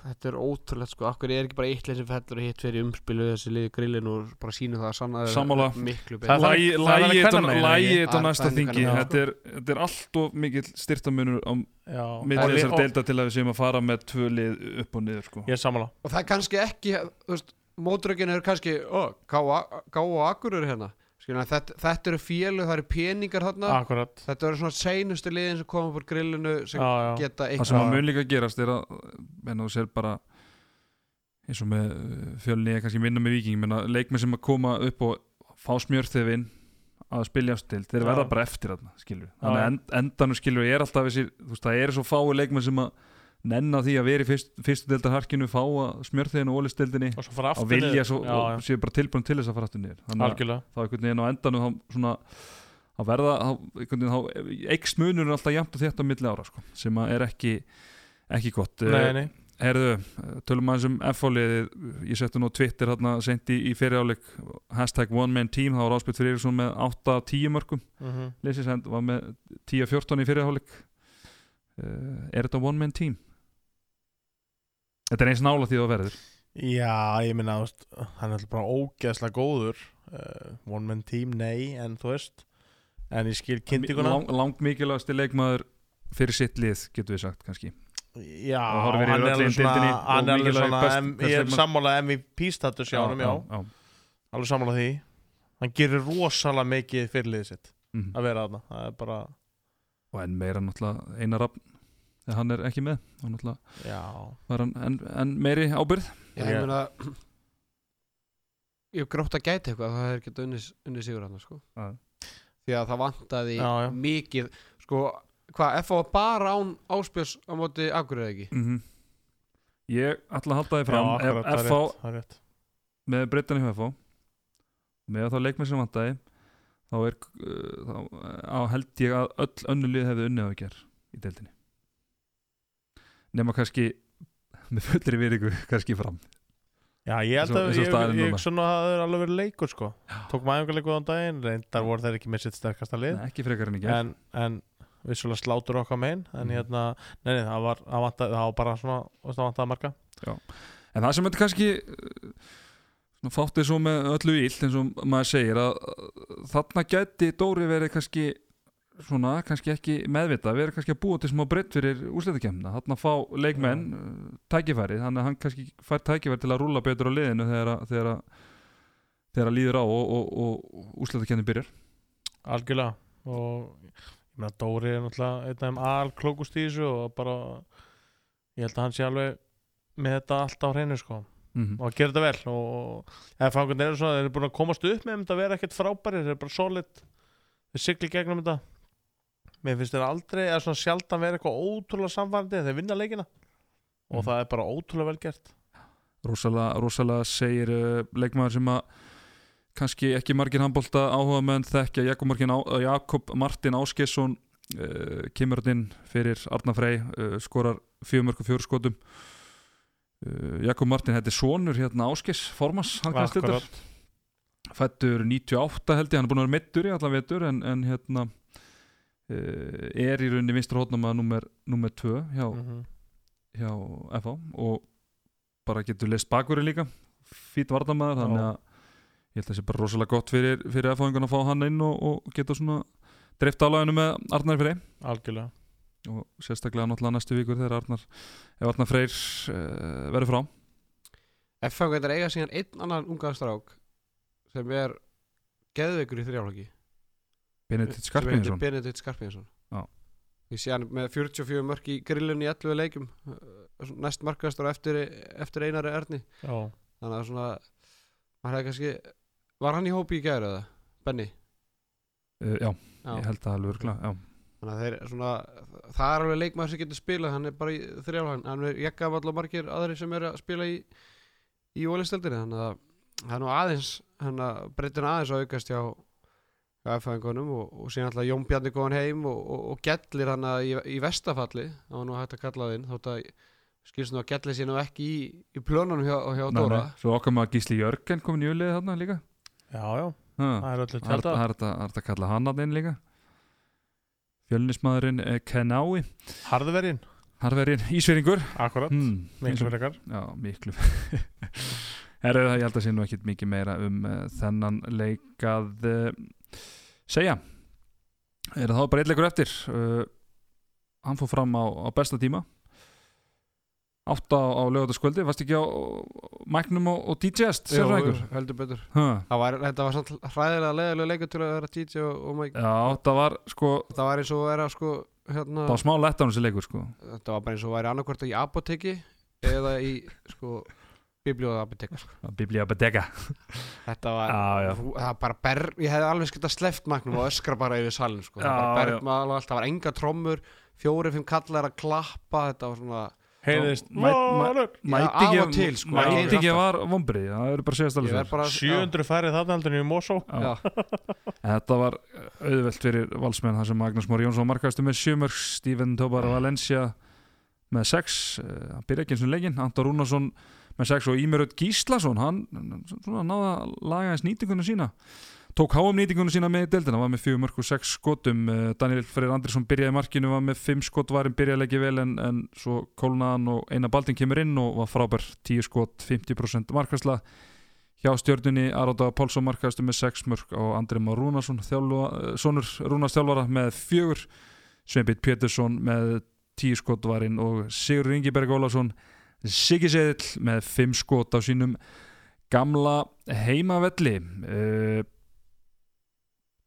þetta er ótrúlegt sko. Akkur er ekki bara eitt leið sem fellur og hitt fyrir umspilu þessi liði grillinu og bara sínum það að sanna Sammála. eru miklu Það betur. er- Lægi það er þetta kvennamegin, lægi ekki? þetta næsta þingi. Þetta er, þetta er allt of mikil styrtamunur á já. milli Og- þessar deilda til að við séum að fara með tvö lið upp og niður sko. Ég er sammála. Og það er kannski ekki þú veist, mótrökin er kannski ó, gá og akkurur hérna Skilja, þetta, þetta eru félug, það eru peningar þarna. Akkurat. Þetta eru svona seinustu liðin sem koma úr grillinu sem Já, já. geta það sem eitthvað að mun líka gerast er að en þú sér bara eins og með fjölni kannski minna með viking menna leikmenn sem að koma upp og fá smjörþefin að spilja stilt, þeir verða bara eftir þarna, skilur þannig endanum skilur er alltaf þessi, þú veist, það eru svo fái leikmenn sem að nenna því að vera í fyrst, fyrstu deildar harkinu, fá að smjörþefin og ólistildinni Og svo fara og aftur vilja niður. svo, Já, og séu bara tilbúin til þess að fara aftur niður. Þannig að þá einhvern veginn á endanum þá svona að verða, þá, einhvern veginn þá eikst munurinn alltaf jæmt og þetta á milli ára sko, sem að er ekki ekki gott. Nei, nei. Herðu, tölum aðeins um F-fáliðið, ég setti nú Twitter hérna sent í, fyriráleik hashtag one man team, þá var Áspjöld Friðriksson með 8-10 mörgum, Mhm. Leysis Hend var með 10-14 í fyriráleik. Uh, Er þetta one man team? Þetta er eins nála því það verður. Já, ég minna, hann er bara ógeðslega góður. Uh, One man team, nei, en þú veist En ég skil kynntinguna Lang, Langt mikilvægasti leikmaður fyrir sitt lið, getur við sagt kannski. Já, hann er alveg svona, hann er alveg svona best- best Ég er leikmaður. sammála MVP status hjá honum, já, já. Alveg sammála því. Hann gerir rosalega mikið fyrirliðið sitt Mhm. Að vera þarna, það er bara Og enn meira náttúrulega Einar Rapp þegar hann er ekki með hann enn en meiri ábyrð Já, ég meina ég hef grótt að gæti eitthvað það er ekki unnið, unnið sigur hann sko. Já. því að það vantaði Já, já. mikið sko, hvað, var bara án áspjörs á móti Akureyri ekki mm Ég ætla að halda þið fram já akkurat, það ef er FH rétt, það með breytan í FH með þá leikmenn sem vantaði þá er uh, þá, á held ég að öll önnu lið hefði unnið á að gera í deildinni nema kannski með fullri virðingu kannski fram. Já, ég held að ég, ég, núna. svona að það er alveg verið leikur sko. Tók mæðingarleikur á daginn, reyndar voru þeir ekki með sitt sterkasta lið. Nei, ekki frekar en ekki. En, en vissulega slátur okkar megin en Mhm. hérna, nei, nei, það var, það vantaði, það var bara svona, það vantaði marga En það sem þetta kannski svona fáttið svo með öllu ílt eins og maður segir að þarna gæti Dóri verið kannski svona, kannski ekki meðvita verið kannski að búa til smá breytt fyrir úrslitakemna þarna fá leikmenn uh, tækifæri, þannig að hann kannski fær tækifæri til að rúla betur á liðinu þegar að, þegar að, þegar að líður á og, og, og úrslitakemni byrjar. Algjörlega. Og ég meina Dóri er náttúrulega einn af þeim alklókust í þessu og bara ég held að hann sé alveg með þetta allt á hreinu sko. Mm og að gera þetta vel. Og eða fangun eru svona, þeir eru búin að komast upp með þetta að vera ekkert frábæri, þeir eru bara solid. Þeir sigli gegnum þetta mér finnst þeir aldrei, eða svona sjaldan vera eitthvað ótrúlega samfærandi, þeir vinna leikina. Og Mhm. það er bara ótrúlega vel gert. Rosalega, rosalega segir uh, leikmaður sem að kannski ekki margir handbólta áhuga menn þekkja Jakob Á, uh, Jakob Martin Áskesson uh, kemur hann inn fyrir Arna Frey uh, skorar fjögumörku fjóru skotum. Jakob Martin er sonur hérna Áskes Formas fættur 98 held ég, hann er búin að vera mittur í allan vetur en, en hérna er í rauninni vinstur hótnum að nummer, nummer 2 hjá, Mhm. hjá FH og bara getur leist bakurinn líka. Fýtt vardamaður þannig að ég held að það sé bara rosalega gott fyrir, fyrir FH-ingun að fá hann inn og, og geta svona dreift álæginu með Arnar Frey. Algjörlega. Og sérstaklega náttúrulega næstu vikur þegar Arnar ef Arnar Freyr uh, verður frá. F.A. getur eiga síðan einn annan ungan strák sem er geðveikur í þrjáflaki Benedikt Skarpinsson Benedikt Skarpinsson Já. ég sé hann með 44 mörk í grillunni í 11 leikjum uh, næst markastur eftir, eftir einari erni já, þannig að svona maður hefði kannski var hann í hópi í gæri eða Benny uh, já, Já. ég held að alveg örgla já. þannig að þeir svona það er alveg leikmaður sem getur spilað hann er bara í þrjáflaki hann er jekkafall og margir aðri sem eru að spila í í ólisteldinni þannig að það er nú aðeins hann að breytin aðeins að aukast hjá F-fæðingunum og, og síðan alltaf Jón Bjarni góðan heim og, og, og Gellir hann að í, í vestafalli það var nú hægt að kalla það inn þótt að skilst nú að Gellir sé nú ekki í, í plönunum hjá, hjá Dóra. nei. svo okkar maður Gísli Jörgen komin í ulið þarna líka. Já, já Ha. Það er öllu er tjálta það er er þetta að kalla hann að inn líka. Fjölnismadurinn eh, Kenái Harðverðin, Harverinn Ísveringur akkurat hmm, Miklu frekar. Já, miklu. Herðu það, ég held að sé nú ekkit mikið meira um uh, þennan leik að uh, segja Er það þá bara eitthvað eftir? Uh, Hann fór fram á, á besta tíma. Átta á, á lögataskvöldi Varst ekki á mæknum og, og Sérfræðingur? heldur betur. Var, þetta var samt hræðilega leðilega leikur til að vera DJ og, og Já, það var sko Það var eins og að vera sko hérna, Það var smá lett á þessi leikur sko. Þetta var bara eins og að vera annarkvort í apoteki eða í sko biblíóða apoteka sko. Biblía Bedega Þetta var, Já, já. það var bara ber, ég hefði alveg skilt að sleft magnum og öskra bara yfir salin sko. Það Já, bergmál og allt, það var enga trommur fjóri, fimm kallar að klappa þetta var svona Heiðist Mæ- mæ- Valur. Mæti af og til, sko, Mæti ekki ekki var vombrið Það er bara stæðlega bara 700 færið þarna heldur en í Mosó. Þetta var auðvelt fyrir valsmenn þar sem Magnús Mór Jónsson markaðistu með sjömörg Steven Tobar Valencia með sex uh, hann byrja ekki eins og leikinn Anton Rúnarsson með sex og Ímiröð Gíslason hann svona náða að laga eins nýtingunum sína. Tók háum nýtingunum sína með deildina var með fjögur mörg og sex skotum. Uh, Daniel Freyr Andrisson byrjaði markinu var með fimm skot varinn byrjaði ekki vel en, en svo kólnaðan og eina baldin kemur inn og var frábær. 10 skot 50% markværsla hjá stjörnunni Aróta Pálsson markaðistu með 6 mörg og Andri Már Rúnarsson eh, sonur Rúnars þjálfara með fjögur. Sveinbjörn Pétursson með 10 skot varinn og Sigur Ingiberg Ólafsson Siggi Seðill með 5 skot á sínum gamla heimavelli. Uh,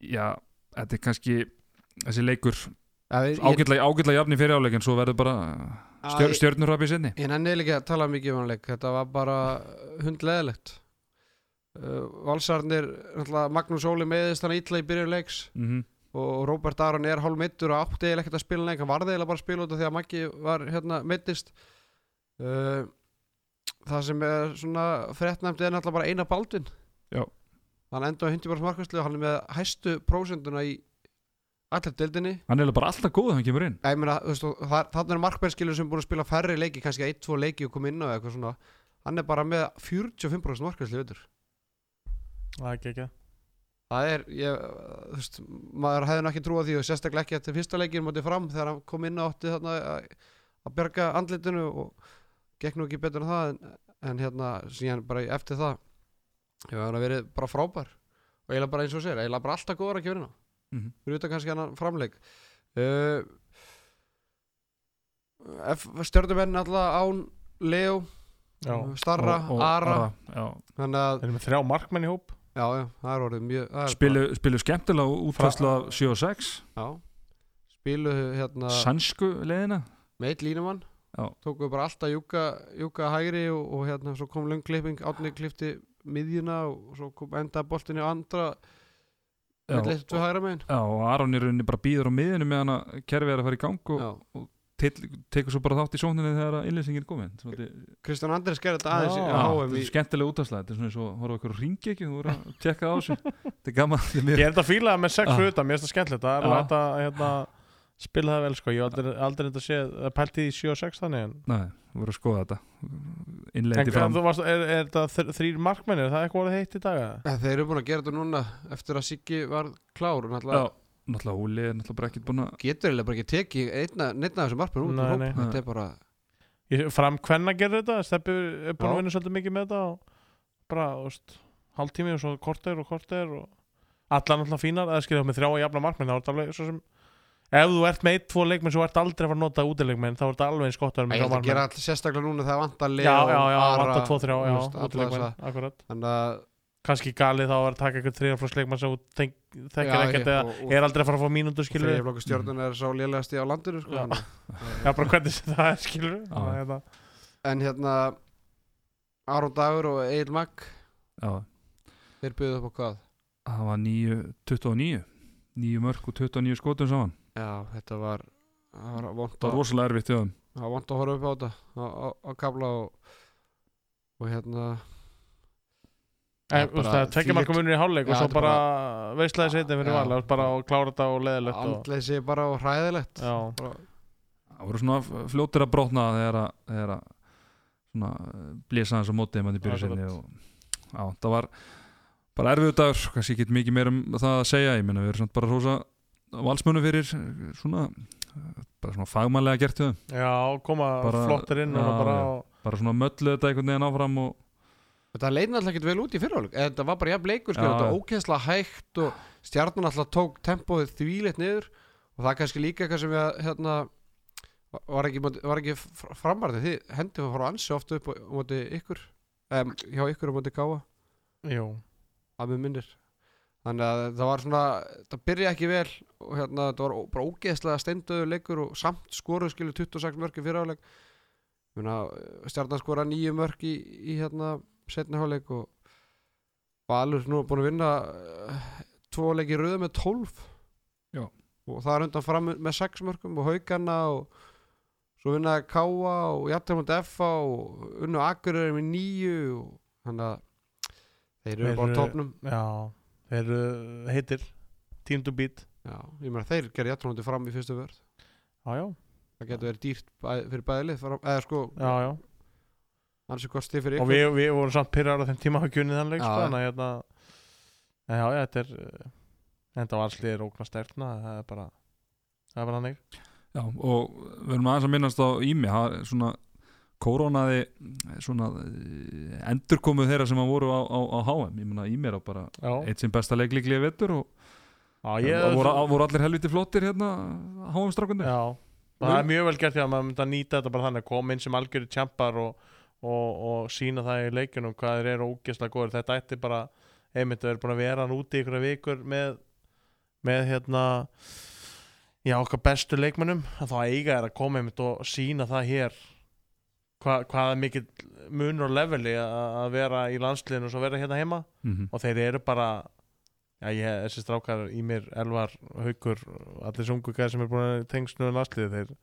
já, þetta er kannski þessi leikur ágætlega jafn í fyriráleikin svo verður bara stjör, stjörnurrapi sinni Ég nenni eiginlega ekki að tala mikið um hann leik. Þetta var bara hundleðilegt uh, Valsarnir náttúrulega, Magnús Óli meðist hann illa í byrjun leiks mm -hmm. og Róbert Aron er hálf mittur og átti eiginlega ekkert að spila leik hann varði eiginlega bara að spila út af því að Maggi var hérna mittist uh, Það sem er svona fréttnæmt er náttúrulega bara eina baldvin. Já. Hann enda á 100% markvæslu og hann er með hæstu prósenduna í allir deildinni. Hann er bara alltaf góð þegar hann kemur inn. Ég meina, þú veist, og það, þannig er markbærskilur sem er búin að spila færri leiki, kannski 1-2 leiki og koma inn á eða eitthvað svona. Hann er bara með 45% markbærsli veitur Það er ekki ekki það er, ég, þú veist maður hefði nú ekki trúað því og sérstaklega ekki eftir fyrsta leikin mótið fram þegar hann kom inn á átti þarna að, að berga andlitinu og gekk nú ekki betur en það en, en hérna, síðan bara eftir það hefur hann verið bara frábær. Og eiginlega bara eins og sér, eiginlega bara alltaf góður að kjöfina Mhm. fyrir utan kannski hann framleik. Uh, stjörnumenn alltaf án Leo, Já. Starra, Og- og Ara. Já. þannig að, Þeir eru með þrjá markmenn í hóp. Já, já, það er orðið mjög það er spilu, spilu skemmtilega útfærslu af 7 og 6 bara, já, spilu hérna sannsku leðina með eitt línumann Já. tóku bara alltaf júka, júka hægri og, og hérna svo kom löngklipping átni klifti miðjuna og svo kom enda boltinni á andra með leitt við hægra megin. Já, og Aron í rauninni bara býður á miðinu meðan að kerfið er að fara í gang og til, tekur svo bara þátt í sókninni þegar að innlýsingin er komin. Kristján Andris gerði þetta aðeins í Já. Þetta í, er skemmtilega útastlega þetta er svona eins og horfa okkur ringi ekki þú voru að tjekka á þessu þetta er gaman þetta er Ég er þetta fílaði með sex fyrir utan, mér finnst það skemmtilegt Það er að hérna, spila það vel sko Ég hef aldrei, aldrei þetta séð pælt í 7 og 6 þannig en Nei, þú voru að skoða þetta innleiti fram þú varst, er, er þetta þr- þrír markmenn, er það eitthvað orðið heitt í dag? eða? Eh, þeir eru búin að gera þetta núna eftir að Siggi var klár og Já, náttúrulega náttúrulega Úli er náttúrulega bara ekkert búin að getur eiginlega bara ekki tekið einna, neitt af þessum markmenn út úr Nei, hóp nei. þetta er bara Ég- Fram hvenna gerir þetta, Steppi er búin Já. að vinna svolítið mikið með þetta og bara, þú veist, hálftími og svo korter og korter og allar náttúrulega fínar, eða skilja með þrjá að jafna markmenn, þá er þetta alveg svo sem ef þú ert með eitt, tvo leikmenn svo ert aldrei að fara að nota útileikmenn, þá er þetta alveg eins gott að vera ég með held þrjá að gera allir sérstaklega núna þegar vantar Leo, Já, já, já, vantar tvo, þrjá, þú já, veist, alla útileikmenn, þessa- akkurat. Þannig að kannski galið þá að vera að taka eitthvað þriðaflóksleikmann sem þú þekkir ekkert eða er aldrei að fara að fá mínútur skilur þriðjaflokku stjórnun er sá lélegasti á landinu sko, Já. bara hvernig sem það er skilur Já. en hérna Aron Dagur og Egil Magg Já, þeir byggðu upp á hvað? Það var 9, 29 9 mörg og 29 skotum saman já, þetta var það var var að, rosalega erfitt þeim það var vont að horfa upp á þetta á, á, á kabla og, og hérna En, Já, bara það tekja marka munir í hálfleik og Já, svo bara veistlega setja fyrir Já. val bara að klára þetta og leðilegt og, andleysi bara og hræðilegt já, bara, Það voru svona fljótir að brotna þegar að, þegar að svona blísa hans á byrju Akkurat. sinni og já, það var bara erfiðu dagur, kannski ekki mikið meir um það að segja, ég meina við erum samt bara rosa valsmönu fyrir eh, svona eh, bara svona fagmannlega gert við þeim. Já, koma Bara- flottir inn og já, bara já. bara svona möllu þetta einhvern veginn áfram og Þetta leið náttúrulega ekkert vel út í fyrirháleik Þetta var bara jafn leikur, sko, þetta var ókesslega hægt og stjarnan alltaf tók tempóið þvíleitt niður og það er kannski líka eitthvað sem við hérna var ekki, ekki framarði því hendi var frá ansi ofta upp á á móti ykkur um, hjá ykkur á móti gáa Jú, að með minnir þannig að það var svona það byrja ekki vel og hérna það var bara ógeðslega steindöðu leikur og samt skoruð skilu 26 mörk í fyrirháleik stjarnan skora nýju mörk í, í hérna setni háleik og Valur nú er búin að vinna uh, tvo leiki röðu með 12 Já. og það er undan fram með 6 mörkum og haugana og svo vinnaði Káa og Jættarmund F og unnu Akureyri með nýju og þannig að þeir eru bara á topnum já Þeir eru heitir Team to beat. Já, ég meina þeir gerði jættrúnandi fram í fyrstu vörð Já, já, Það getur verið dýrt bæ, fyrir bæðilið eða sko, já, já. Ansi kosti fyrir Og ykkur. við, við vorum samt pyrrar á þeim tíma hafa gjunni þann leik Já, sko. Þannig að hérna en Já, já, þetta er uh, Þetta var allir ókna sterkna Það er bara Það er bara hannig Já, og við erum aðeins að minnast á Ími, það er svona kórónaði svona eh, endurkomuð þeirra sem að voru á, á, á HM, ég meina Ími er á bara eitt sem besta leiklíkli vettur og já ég, ég voru, voru allir helviti flottir hérna HM-strákundir. Já, það er mjög vel gert því að maður myndi að nýta þetta bara þannig að koma inn sem algjörir tjampar og, og, og sína það í leikunum hvað þeir eru ógeðslega góður þetta ætti bara, einmitt að vera búin að vera úti í ykkur vikur með, með hérna já, okkar bestu leikmönnum. Að þá eiga er að koma einmitt og sína það hér hva, hvað er mikill munur og leveli að vera í landsliðinu og svo vera hérna heima. Mm og þeir eru bara já, ég, þessi strákar í mér Elvar, Haukur, allir sungu gæði sem er búin að tengst nú landsliði þeir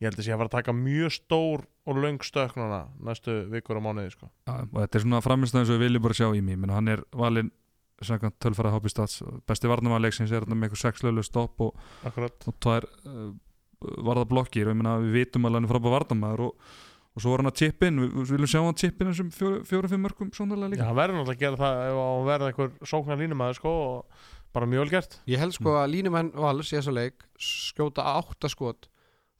ég held að sé að fara að taka mjög stór og löng stökk núna næstu vikur og mánuði sko. Já, og þetta er svona framistöðin sem við viljum bara sjá Ími, menn hann er valinn samkvæmt tölfæra Hobby Stats, besti varnamannleiksins er hérna með eitthvað sex löglu stopp og, og tvær uh, varða blokkir og ég meina við vitum alveg hann er frábæð varnamæður og, og svo var hann að tippin, við viljum sjá hann að tippin þessum fjóra-fimm mörgum sónarlega líka. Já, hann verður náttúrulega að gera það ef hann verður eitthvað sóknar línumæður sko og bara mjög vel gert. Ég held sko að mm. línumenn vals í þessu leik skjóta átta skot.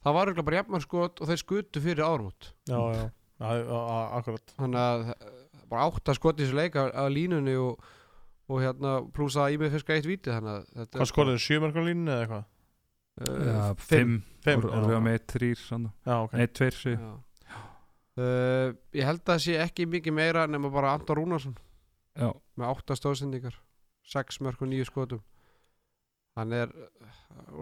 Það var eitthvað bara jafnmar skot og þeir skutu fyrir ármút Já, já, akkurat. Þannig að eh, bara átta skot í þessu leik af línunni og, og hérna plussa í mig fyrst greitt viti Hvað skoðið, sjömarkar línu eða eitthvað? 5, orðið á með 1-3 1-2 Uh, ég held að það sé ekki mikið meira nema bara Anton Rúnarsson. Já, með átta stóðsendingar sex mörg og nýju skotum. Hann er uh,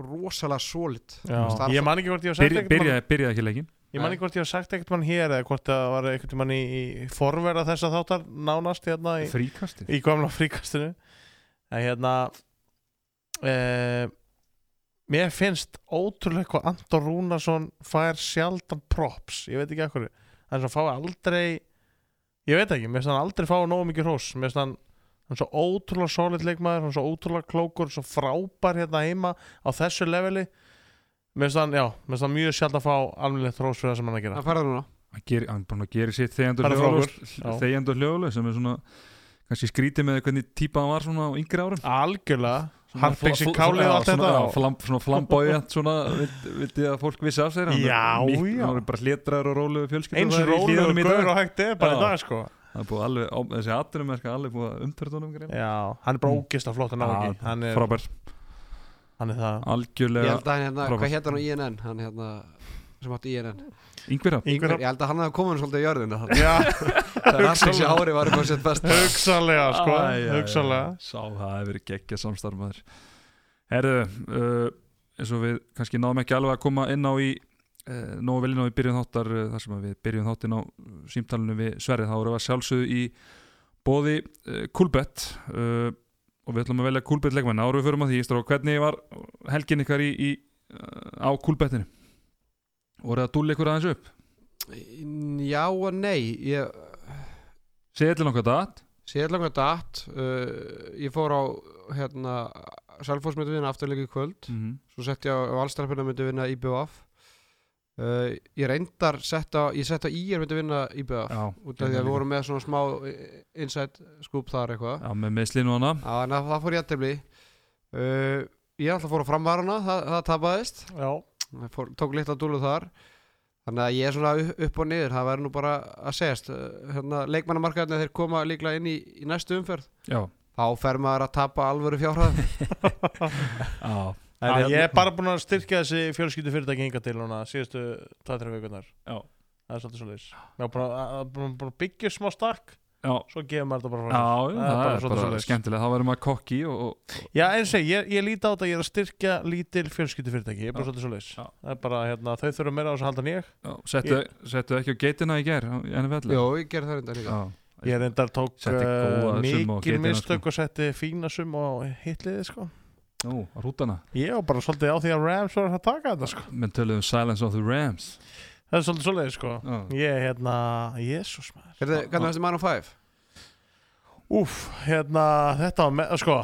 rosalega solid. Já, Starf- ég man ekki hvort ég hef sagt Byrja, mann- byrjaði, byrjaði ekki leikin Ég man ekki hvort ég hef sagt ekkert mann hér eða hvort það var ekkert mann í, í forverða þessa þáttar nánast hérna í, í gamla fríkastinu. En hérna eh, mér finnst ótrúlega hvað Anton Rúnarsson fær sjaldan props, ég veit ekki ekkur hann svo fái aldrei ég veit ekki, mér finnst hann aldrei fái nógu mikið hrós. Mér finnst hann hann er svo ótrúlega solid leikmaður, hann er svo ótrúlega klókur svo frábær hérna heima á þessu leveli. Mér finnst hann, já, mér finnst hann mjög sjaldan fá alveg hrós fyrir það sem hann er að gera. Hann færði núna. Hann gerir, hann bara gerir sitt er Já. Þeigjandur hljóðlaust sem er svona kannski skrítið með hvernig típa hann var svona á yngri árum. Algjörlega, Fla- kálið og allt þetta. og- Svona flambóið Svona vildi, að fólk vissi af sér Hann er Já, já. Hann er bara hlétraður og róluðu fjölskyldur eins rólegur gaur og hægt er bara í dag sko. Það er búið alveg, þessi atvinnum er alveg búið umtörðunum já, hann er bara Mm. ógist af flott að ná ekki. Hann er, Frábær, hann er það. Ég algjörlega held að hann hérna, hvað hétt hann á INN hann hérna sem átti INN Yngvirra Ingvar ég held að hann hafi komið svolítið í jörðina já, þegar allt þessi ári var á sitt best hugsanlega sko. hugsanlega. Sá það hefur verið geggja samstarfmaður. Herðu uh, eins og við kannski náðum ekki alveg að koma inn á í uh, nógu vel inn á í byrjun þáttar uh, þar sem að við byrjun þáttin á símtalinu við Sverrið, þá erum við að sjálfsögðu í bóði uh, Kulbett uh, og við ætlum að velja Kulbett leikmenn. Árum við förum að því, Strá, hvernig var helgin ykkar í, í, uh, á Kulbettinu? Voruð að dúlla ykkur aðeins upp? já og nei ég Segðu allir nokkað dat séð langar datt uh, ég fór á hérna Selfoss myndi vinna afturleiki í kvöld. Mm -hmm. svo sett ég á valstrafina myndi vinna IBF uh, ég reyndar sett á ég sett á í er myndi vinna IBF Já, út af því að við vorum með svona smá eh, inside scoop þar eitthvað. Já, með meðslinu hana Já, en það það fór ég að tefli uh, Ég alltaf fór á framvarana það, það tapaðist. Já, Það fór, tók litla dúlu þar. Þannig að ég er svona upp, og niður það verður nú bara að segjast. Hérna, leikmannamarkaðinu þeir koma líklega inn í, í næstu umferð Já, þá fer maður að tapa alvöru fjárhæð hérna- ég er bara búin að styrkja þessi fjölskyldu fyrirtæki hinga til núna síðustu 2-3 vikunar Já. Það er svolítið svolítið Ég er búin að- að búin að byggja smá stakk Já, Svo gefur maður þetta bara frá já, já, það er bara svoleiðis. skemmtilega Þá verður maður kokki og, og Já, eins og ég, ég líti á þetta að ég er að styrkja lítil fjölskyldu fyrirtæki Ég er bara Já. svolítið svolítið Já. Það er bara, hérna, þau þurfa meira á þessu að halda en ég já, settu, settu ekki á geitina í ger Jó, ég ger það reynda líka Já, Ég reyndar tók Setti uh, mikil geitina, mistök sko. og setti fína sum á hitliði sko. Ó, á rútana Ég var bara svolítið á því að Rams var að taka þetta sko. Menn töluðum Silence of the Rams Það er svolítið svolítið sko. Já. Ég, hérna, jésús maður Hvernig hvernig varstu Man on 5? Úf, hérna, þetta var með, sko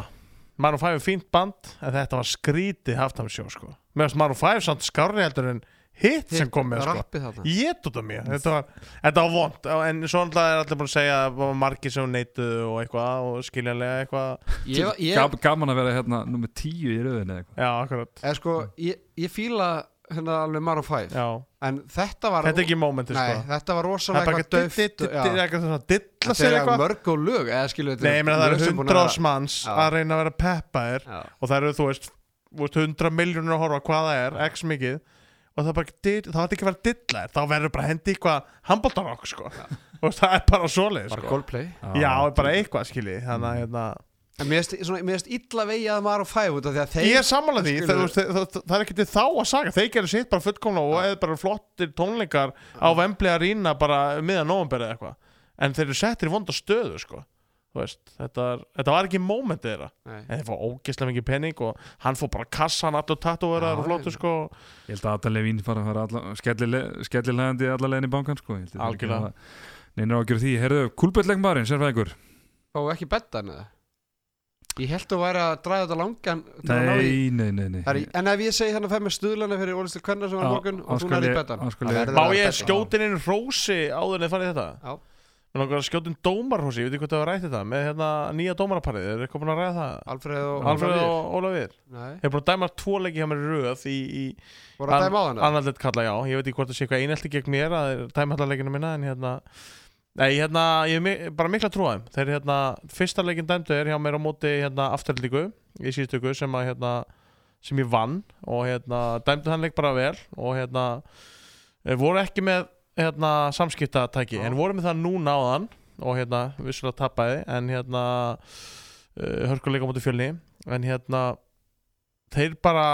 Maroon 5 er fínt band en þetta var skrítið haftamsjó sko. meðan Maroon 5 samt skárri heldur en hitt sem kom með sko. Ég út af mér, þetta var, þetta var vond en svo alltaf er allir búin að segja að margir sem neituðu og eitthvað og skiljanlega eitthvað Ég, ég, Gaman að vera hérna nummer tíu í rauðinu eitthvað Já, akkurat eða sko, ég, ég fíla hérna alveg Man on 5 Já. En þetta var Þetta er ekki mómenti Nei, sko. þetta var rosalega bara eitthvað döft Þetta sér er eitthvað. mörg og lög Eða skilu Nei, ég meina það eru hundra manns að reyna að vera peppaðir og það eru, þú veist, hundra miljónur að horfa hvað það er, x mikið og það er bara, var ekki að vera dillar þá verður bara hendi eitthvað handbóltarokk sko. og það er bara bara sko. Coldplay. Já, bara eitthvað skilji þannig að hérna, En mér finnst illa vegi að Man on 5 út af því að þeir ég er sammála því skilur- það, það, það, það er ekki til þá að saga. Þeir gerir sitt bara fullkomlega og eða bara flottir tónleikar á Vembli Arena bara miðan nóvember eða eitthvað. En þeir eru settir í vonda stöðu sko. Veist, þetta, er, þetta var ekki mómentið þeirra. Nei. en þeir fá ógeðslega mikið penning og hann fór bara kassan allur tattuverðar Já, og flottur ég- sko. Ég held að Adam Levine fara að fara skellilegandi alla leiðin í bankan sko. Ég held að Algjörlega. Neina ágjör því, herðu, kúlböldlegmarinn, sérfæðingur Fá ekki bettan eða Ég held að væri að draga þetta langan í- Nei, nei, nei, nei. Það er í- En ef ég segi þannig að fæ með stuðlana fyrir Ólistil Kvenna sem var þá og þú skal Það ég- verður Má ég skjótin inn rósi áður en þið farið í þetta? Já. Mér langar að skjótin dómarhósi, ég veit ekki hvað það var rætt þetta með hérna nýja dómaraparið, er eitthvað búin að ræða það? Alfreð og Alfreð og Ólafur. Nei, Ég er búin að dæma tvo leiki hjá mér í röð í, í voru að dæma á hana? Annarleitt kalla, já, ég veit ekki hvort það sé eitthvað einelti gegn mér að dæma allar leikinu minna en hérna Nei, hérna, ég mi bara mikla trúaðum Þeir hérna, fyrsta leikin dæmdu er hjá mér á móti hérna afturlíku í síðustöku sem að hérna sem ég vann og hérna dæmdu hann leik bara vel og hérna eh, voru ekki með hérna samskiptatæki Já. en voru með það núna áðan og hérna vissulega tappaði en hérna uh, hörkuleika á móti fjölni en hérna þeir bara,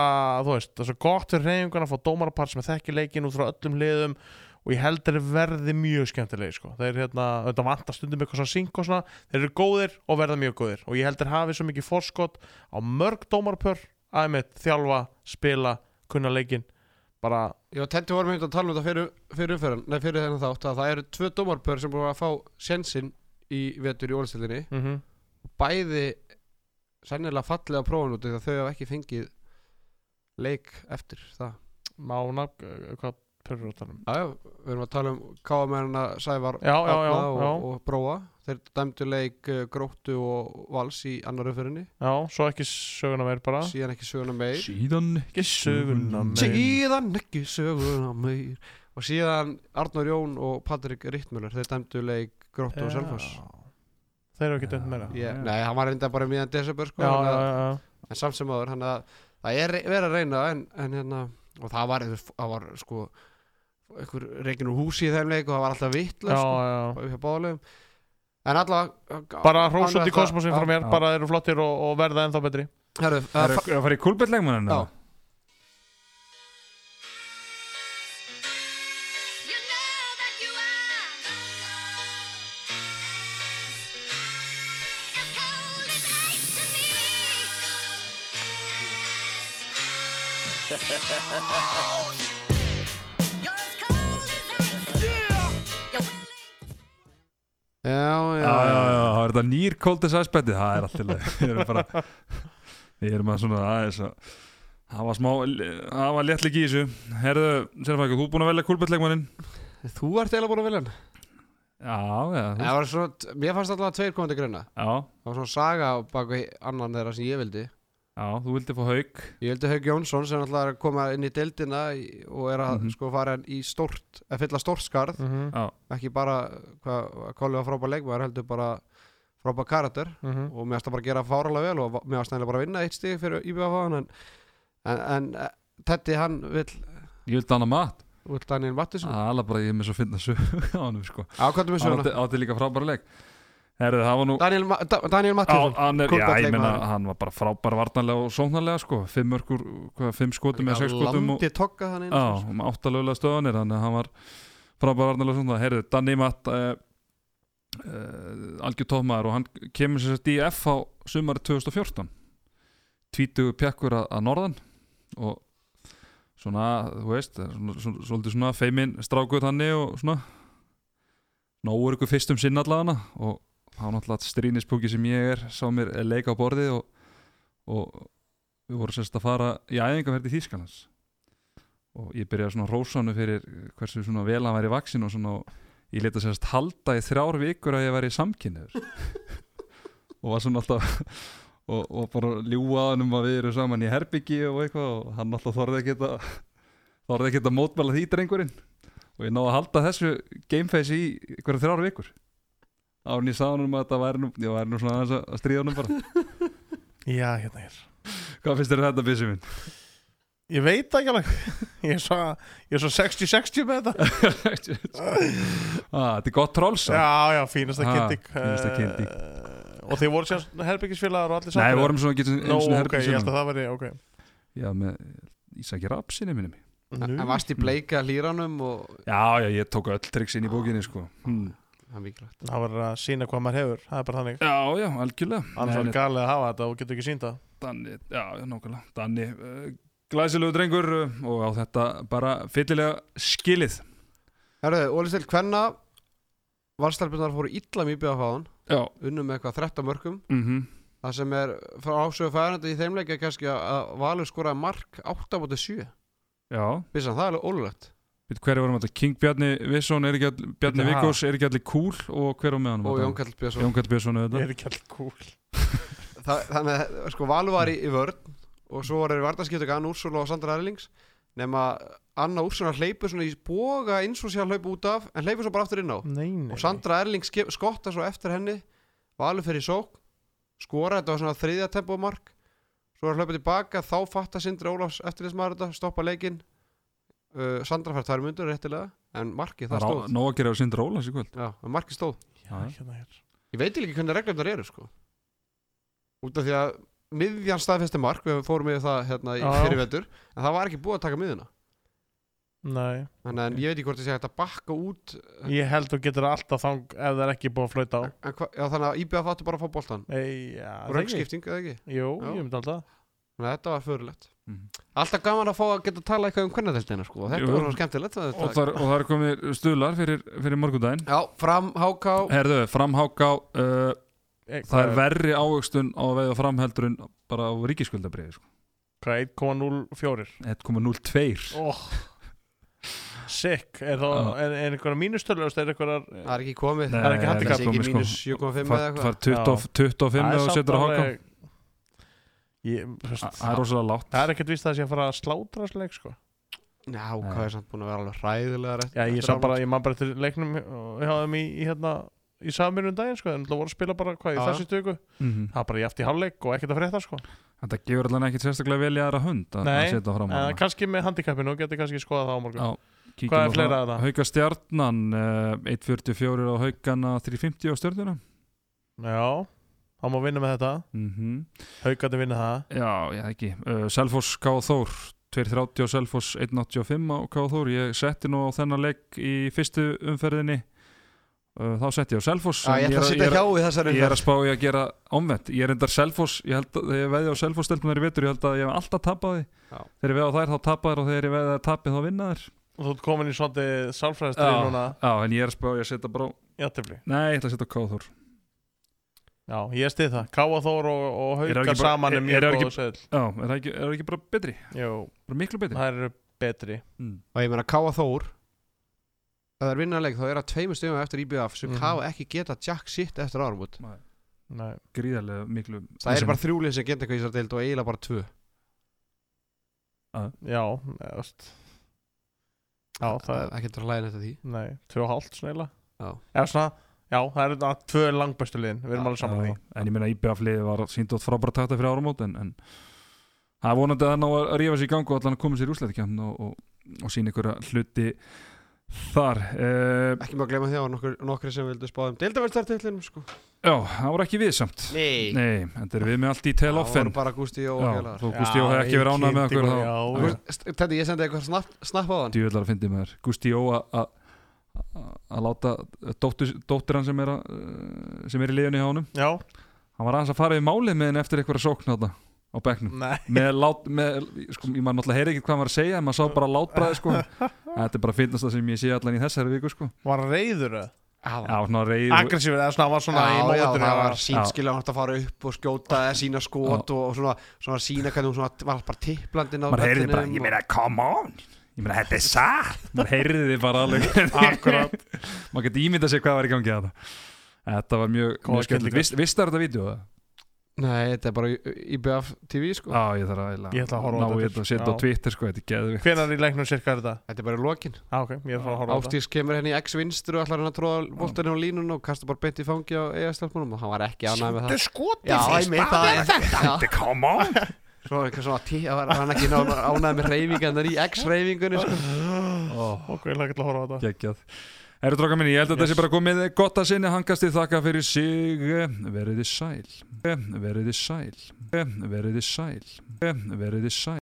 þú veist, það er svo gott fyrir reyningun að fá dómarapart sem þekki leikin út frá öllum liðum og ég held að þeir verði mjög skemmtilegi sko. þeir hérna, þetta vantar stundum eitthvað svona synk og svona, þeir eru góðir og verða mjög góðir. Og ég held að þeir hafi svo mikið forskot á mörg dómarapör aðeimitt, þjálfa, spila, kunna leikin bara, og Tetti vorum hérna að tala um þetta fyrir, fyrir umferðan Nei, fyrir þennan þátt að það eru tvö dómarpör sem búið að fá sjensinn í vetur í Ólistildinni mm Bæði sennilega fallið á prófun út að þau hafa ekki fengið leik eftir það. Mána hvað pörur á talum Já, já, við erum að tala um káamennina Sævar Já, já, já, og, já. og Bróa. Þeir dæmdu leik uh, Gróttu og Vals í annar umferðinni já, svo ekki söguna meir bara. Síðan ekki söguna meir. Síðan ekki söguna meir. Síðan ekki söguna meir. Og síðan Arnór Jón og Patrik Rittmjöller Þeir dæmdu leik Gróttu og Selfoss. Þeir eru ekki dönd meira. Ég- Nei, hann var reynda bara miðan desember sko, já. En samt sem áður Þannig að það er verið að reyna en, en hérna Og það var, það var sko einhver reikin úr húsi í þeim leik og það var alltaf vittlega já, sko, en allavega bara hrós út í kosmosin frá mér bara eru flottir og, og verða ennþá betri. Það er uh, að fara í kúlböldlegmarinn Já. Já, já, Já, já, það er þetta nýr Ice betið, það er alltaf Við erum bara Við erum að svona aðeins að Það var smá, það var léttleik í þessu. Herðu, Sérfæk, þú er búin að velja kúlbettleikmannin Þú ert eiginlega búin að velja hann. Já, já, Það var svona, Mér fannst alltaf tveir komandi grunna já, Það var svona saga á baku annan þeirra sem ég vildi já, þú vildi fá haug Ég vildi Haug Jónsson sem alltaf er að koma inn í deildina í- og er að Mhm. sko fara í stórt, að fylla stórt skarð. Mhm, Já, ekki bara hvað Kolli var frábær leikmaður heldur bara frábær karakter. Mhm. og mér varst að bara gera fáralega vel og mér varst nægilega bara að vinna eitt stig fyrir IBF en, en, en eh, Teddy hann vill ég vildi hana mat. vill Daniel Mattisson. Það er alveg bara ég er með svo finna sög á hann sko. Hann söguna? átti, átti líka frábæra leik Var nú Daniel, Ma Da- Daniel Á, Mattisson hann, hann var bara frábæra varnarlega og sóknarlega sko. fimm, örkur, hvað, fimm skotum eða sex skotum og, hann á, um áttalögulega stöðanir hann var frábæra varnarlega svona Herðu, Danny Matt uh, uh, algjör tómaður og hann kemur sér sett í F á sumari 2014 tvítugu pjakkur að, að norðan og svona, þú veist svona, svona, svolítið svona feimin strákuð þannig og svona. Nógur ykkur fyrst um sinn allavega og var náttúrulega strínispúki sem ég er sá mér leik á borðið og, og við vorum sérst að fara í æfingaferð í Þýskalands. Og ég byrjaði svona rósanu fyrir hversu svona vel hann væri vaksin og svona og ég leta sérst halda í þrjár vikur að ég væri samkynniður og var svona alltaf og, og bara ljúa hann um að við erum saman í herbyggi og eitthvað og hann alltaf þorði að geta þorði að geta mótmæla því drengurinn. Og ég náði að halda þessu gameface í einhverja þrjár vikur árn ég sagði hann um að þetta væri nú ég væri nú svona aðeins að- stríða hann bara. Já, hérna er. Hvað finnst þér um þetta byssi minn? Ég veit það ekki alveg. Ég er svo, ég er svo 60-60 með þetta. Ah, þetta er gott trolls Já, já, fínasta Ah, kynnting fínasta kynning. Eh, Og þið voru sem herbyggisfélagar og allir Nei, saman við vorum svona ekki einu Nó, sinni ok, herbergi ég held að það væri, ok. Já, með Ísaki Rapsinni minni. Mig en varst í bleika hlýranum og Já, já, ég tók öll tricks inn í bókinni sko. Hmm. Það er mikilvægt. Það var að sína hvað maður hefur, það er bara þannig. Já, já, algjörlega. Annars var galið að hafa þetta og getur ekki sínda Danni, já, já, nákvæmlega. Danni, uh, glæsilegu drengur uh, og á þetta bara fyllilega skilið. Herðu, Ólistil, hvenna valstarfbjörnar fóru illa mjög bjöða fáðan Já, unnum með eitthvað 13 mörgum mhm. Það sem er frá ásögu fæðandi í þeim leik er kannski að- Valur skoraði mark 8 á móti 7 Já, Vissan, það er alveg ólulegt hverju vorum þetta? King Bjarni Visson, er ekki all, Bjarni. Vikos, er ekki allir cool? Og hver á meðan? og Jón Kall Björnsson. Jón Kall Björnsson er ekki alltaf cool? Það- Þannig að sko Valur var í, í vörn og svo var þeir vartaskiptöku Anna Úrsula og Sandra Erlings. Nema Anna Úrsula hleypur svona í boga eins og sé að hlaupa út af en hleypur svo bara aftur inn á. Nei, nei og Sandra Erlings skotta svo eftir henni. Valur fyrir sók skora þetta var svona þriðja tempomark. Svo er hlaupið tilbaka þá fattar Sindri Ólafs eftirlismæður þetta stoppa leikinn uh, Sandra fær tvær mundur réttilega en markið það er stóð. Nóg að gera á Sindra Ólas í kvöld. Já, en markið stóð. Já, hérna er Ég veit ekki hvernig reglumnar eru sko. Út af því að miðjan staðfesti mark, við fórum yfir það hérna í Já. fyrir vetur, en það var ekki búið að taka miðjuna. Nei, þannig að ég veit ekki hvort það sé hægt að bakka út ég held þú getur alltaf þang ef það er ekki búið að flauta á. En hva, já, þannig að IBF áttu bara að fá boltan Nei, já, og það ekki. Röngskipting, eða ekki? Jú, Já. ég myndi alltaf þannig að þetta var förulegt. Alltaf gaman að fá að geta að tala eitthvað um hvernadeltina sko. þetta Jú. var svona skemmtilegt það, og þar, og þar komið stuðlar fyrir, fyrir morgundaginn já, fram, háká Herðu, framháká uh, Eh, það er verri ávöxtun á að veiða framheldur en bara á ríkiskuldabriði sko. Hvað, 1,04 1,02 oh. Sick, er það, Já. er, er einhverja mínustölu er einhverjar það er ekki komið Nei, Það er ekki það ekki komið, mínus sko. 7,5 eða eitthvað far 20, 25 Það er og setur á háká alveg- Ég, þú veist, það er rosalega látt Það er ekkert víst að það sé að fara að slátra þessu leik sko. já, hvað er samt búin að vera alveg hræðilega rétt Já, ég eftir sá bara, ég man bara eftir leiknum hjá þeim í, í hérna í saminum daginn, sko, en það voru að spila bara hvað í þessu stöku, Mhm. það var bara jæft í hálfleik og ekkert að frétta, sko. Þetta gefur allan ekkit sérstaklega vel í aðra hund að, að Nei, en kannski með handicapinu, geti kannski skoða það á morgun. Hvað er á fleira að það? Hauka stjarnan uh, 1.44 á haugana 3.50 á stjörnuna Já, þá má vinna með þetta. Mm Haukandi vinna það. Já, já ekki uh, Selfoss K. Þór 2.30 á Selfoss 1.85 á K. Þór. Ég setti nú á þennan leik í fyrstu umferðinni. Uh, þá setti ég á Selfoss Já, ég ætla að er sitja er- hjá í þessari Ég er að spá í að gera omvend Ég er endar Selfoss Ég held að ég veði á Selfoss stelpunar í vetur Ég held að ég hef alltaf tapað því Já. Þegar ég veði á þær þá tapaðir og þegar ég veði að tapið þá vinnaðir Og þú ert komin í svolítið sálfræðistri núna. Já, en ég er að spá í að setja Játtifli Nei, ég ætla að setja á K. Þór Já, ég stið það. Káa Þór og, og það Haukar saman er- mjög það góð ekki- seðl Já, er það ekki, er það ekki bara betri? Jú, Bara miklu betri? það eru betri. Mm. og ég meina Káa Þór ef það er vinnarleik þá er það tveimur stegum eftir IBF sem Mhm. Káa ekki geta jack shit eftir áramót. Nei. Gríðarlega miklu það er bara þrjúlið sem geta eitthvað í þessar deild og eiginlega bara tvö. Já, eða, veist Já, það er ekki að hlæða þetta því. Nei, tvö og hálft svona Já. Það eru þetta tvö langbæstu liðin. Við erum alveg saman því. En ég meina IBF liði var sínt átt frábæra takta fyrir áramót en, en það er vonandi að ná að rífa sér í gang og allan að koma sér í úslættikjöfn og, og, og sína ykkur hluti þar. Uh, ekki má glemma því að það var nokkur, nokkur sem vildu spá um deildaværstartillinum sko. Já, það voru ekki við samt. Nei. Nei, en þetta er við með allt í tail það voru bara Gústi og félagar þó Gústi Jó hefði ekki verið ánað með okkur Teddy, ég sendi eitthvað snapp, á hann. Djúvillar að fyndi með þér Gústi Jó að- að að láta dóttur, dóttir hann sem er, að, uh, sem er í liðunni hjá honum. Já, hann var aðeins að fara við málið með henni eftir eitthvað sókn þarna á bekknum. Nei. Með lát, með, sko, ég maður náttúrulega heyri ekki hvað hann var að segja en maður sá bara látbræði sko. Þetta er bara finnast það sem ég sé allan í þessari viku sko. Var hann reyður reyð Aggressífur, eða svona, var svona í já, já, það var skilja hann að fara upp og skjóta eða sína skot og, og svona, svona sína hvernig hún svona var bara tipplandinn á maður heyrði bara, ég meina come on ég meina þetta er satt. Maður heyrði þið bara alveg. Akkurat. Maður geti ímyndað sér hvað var í gangi að það þetta var mjög, mjög. Vist, Vistar þetta vídeo? Nei, þetta er bara IBF TV sko. Já, ég þarf að, Ég ætla að horfa á ná þetta. fyrst. og setja á. Twitter sko, þetta er geðvikt Hvenær í leiknum cirka er þetta? Þetta er bara í lokin. Ah, ok, ég er að fara að horfa á þetta. Ástís kemur henni í X-vinstru og ætlar hann að tróða boltaninn á línun og kasta bara beint í fangi á EF-stelpunum og hann var ekki ánægð með það. Skoti Já, einmitt, það er þetta. Come on Svo eitthvað svona tí, það var hann ekki ánægð með reyfingarnar í X-reyfingunni sko. Ok, ég ætla ekki að horfa á þetta. Geggjað. Herru dróka minni, ég held að þetta sé bara komið gott að sinni. Hangastið þakka fyrir sig. Veriði sæl. Veriði sæl. Veriði sæl. Veriði sæl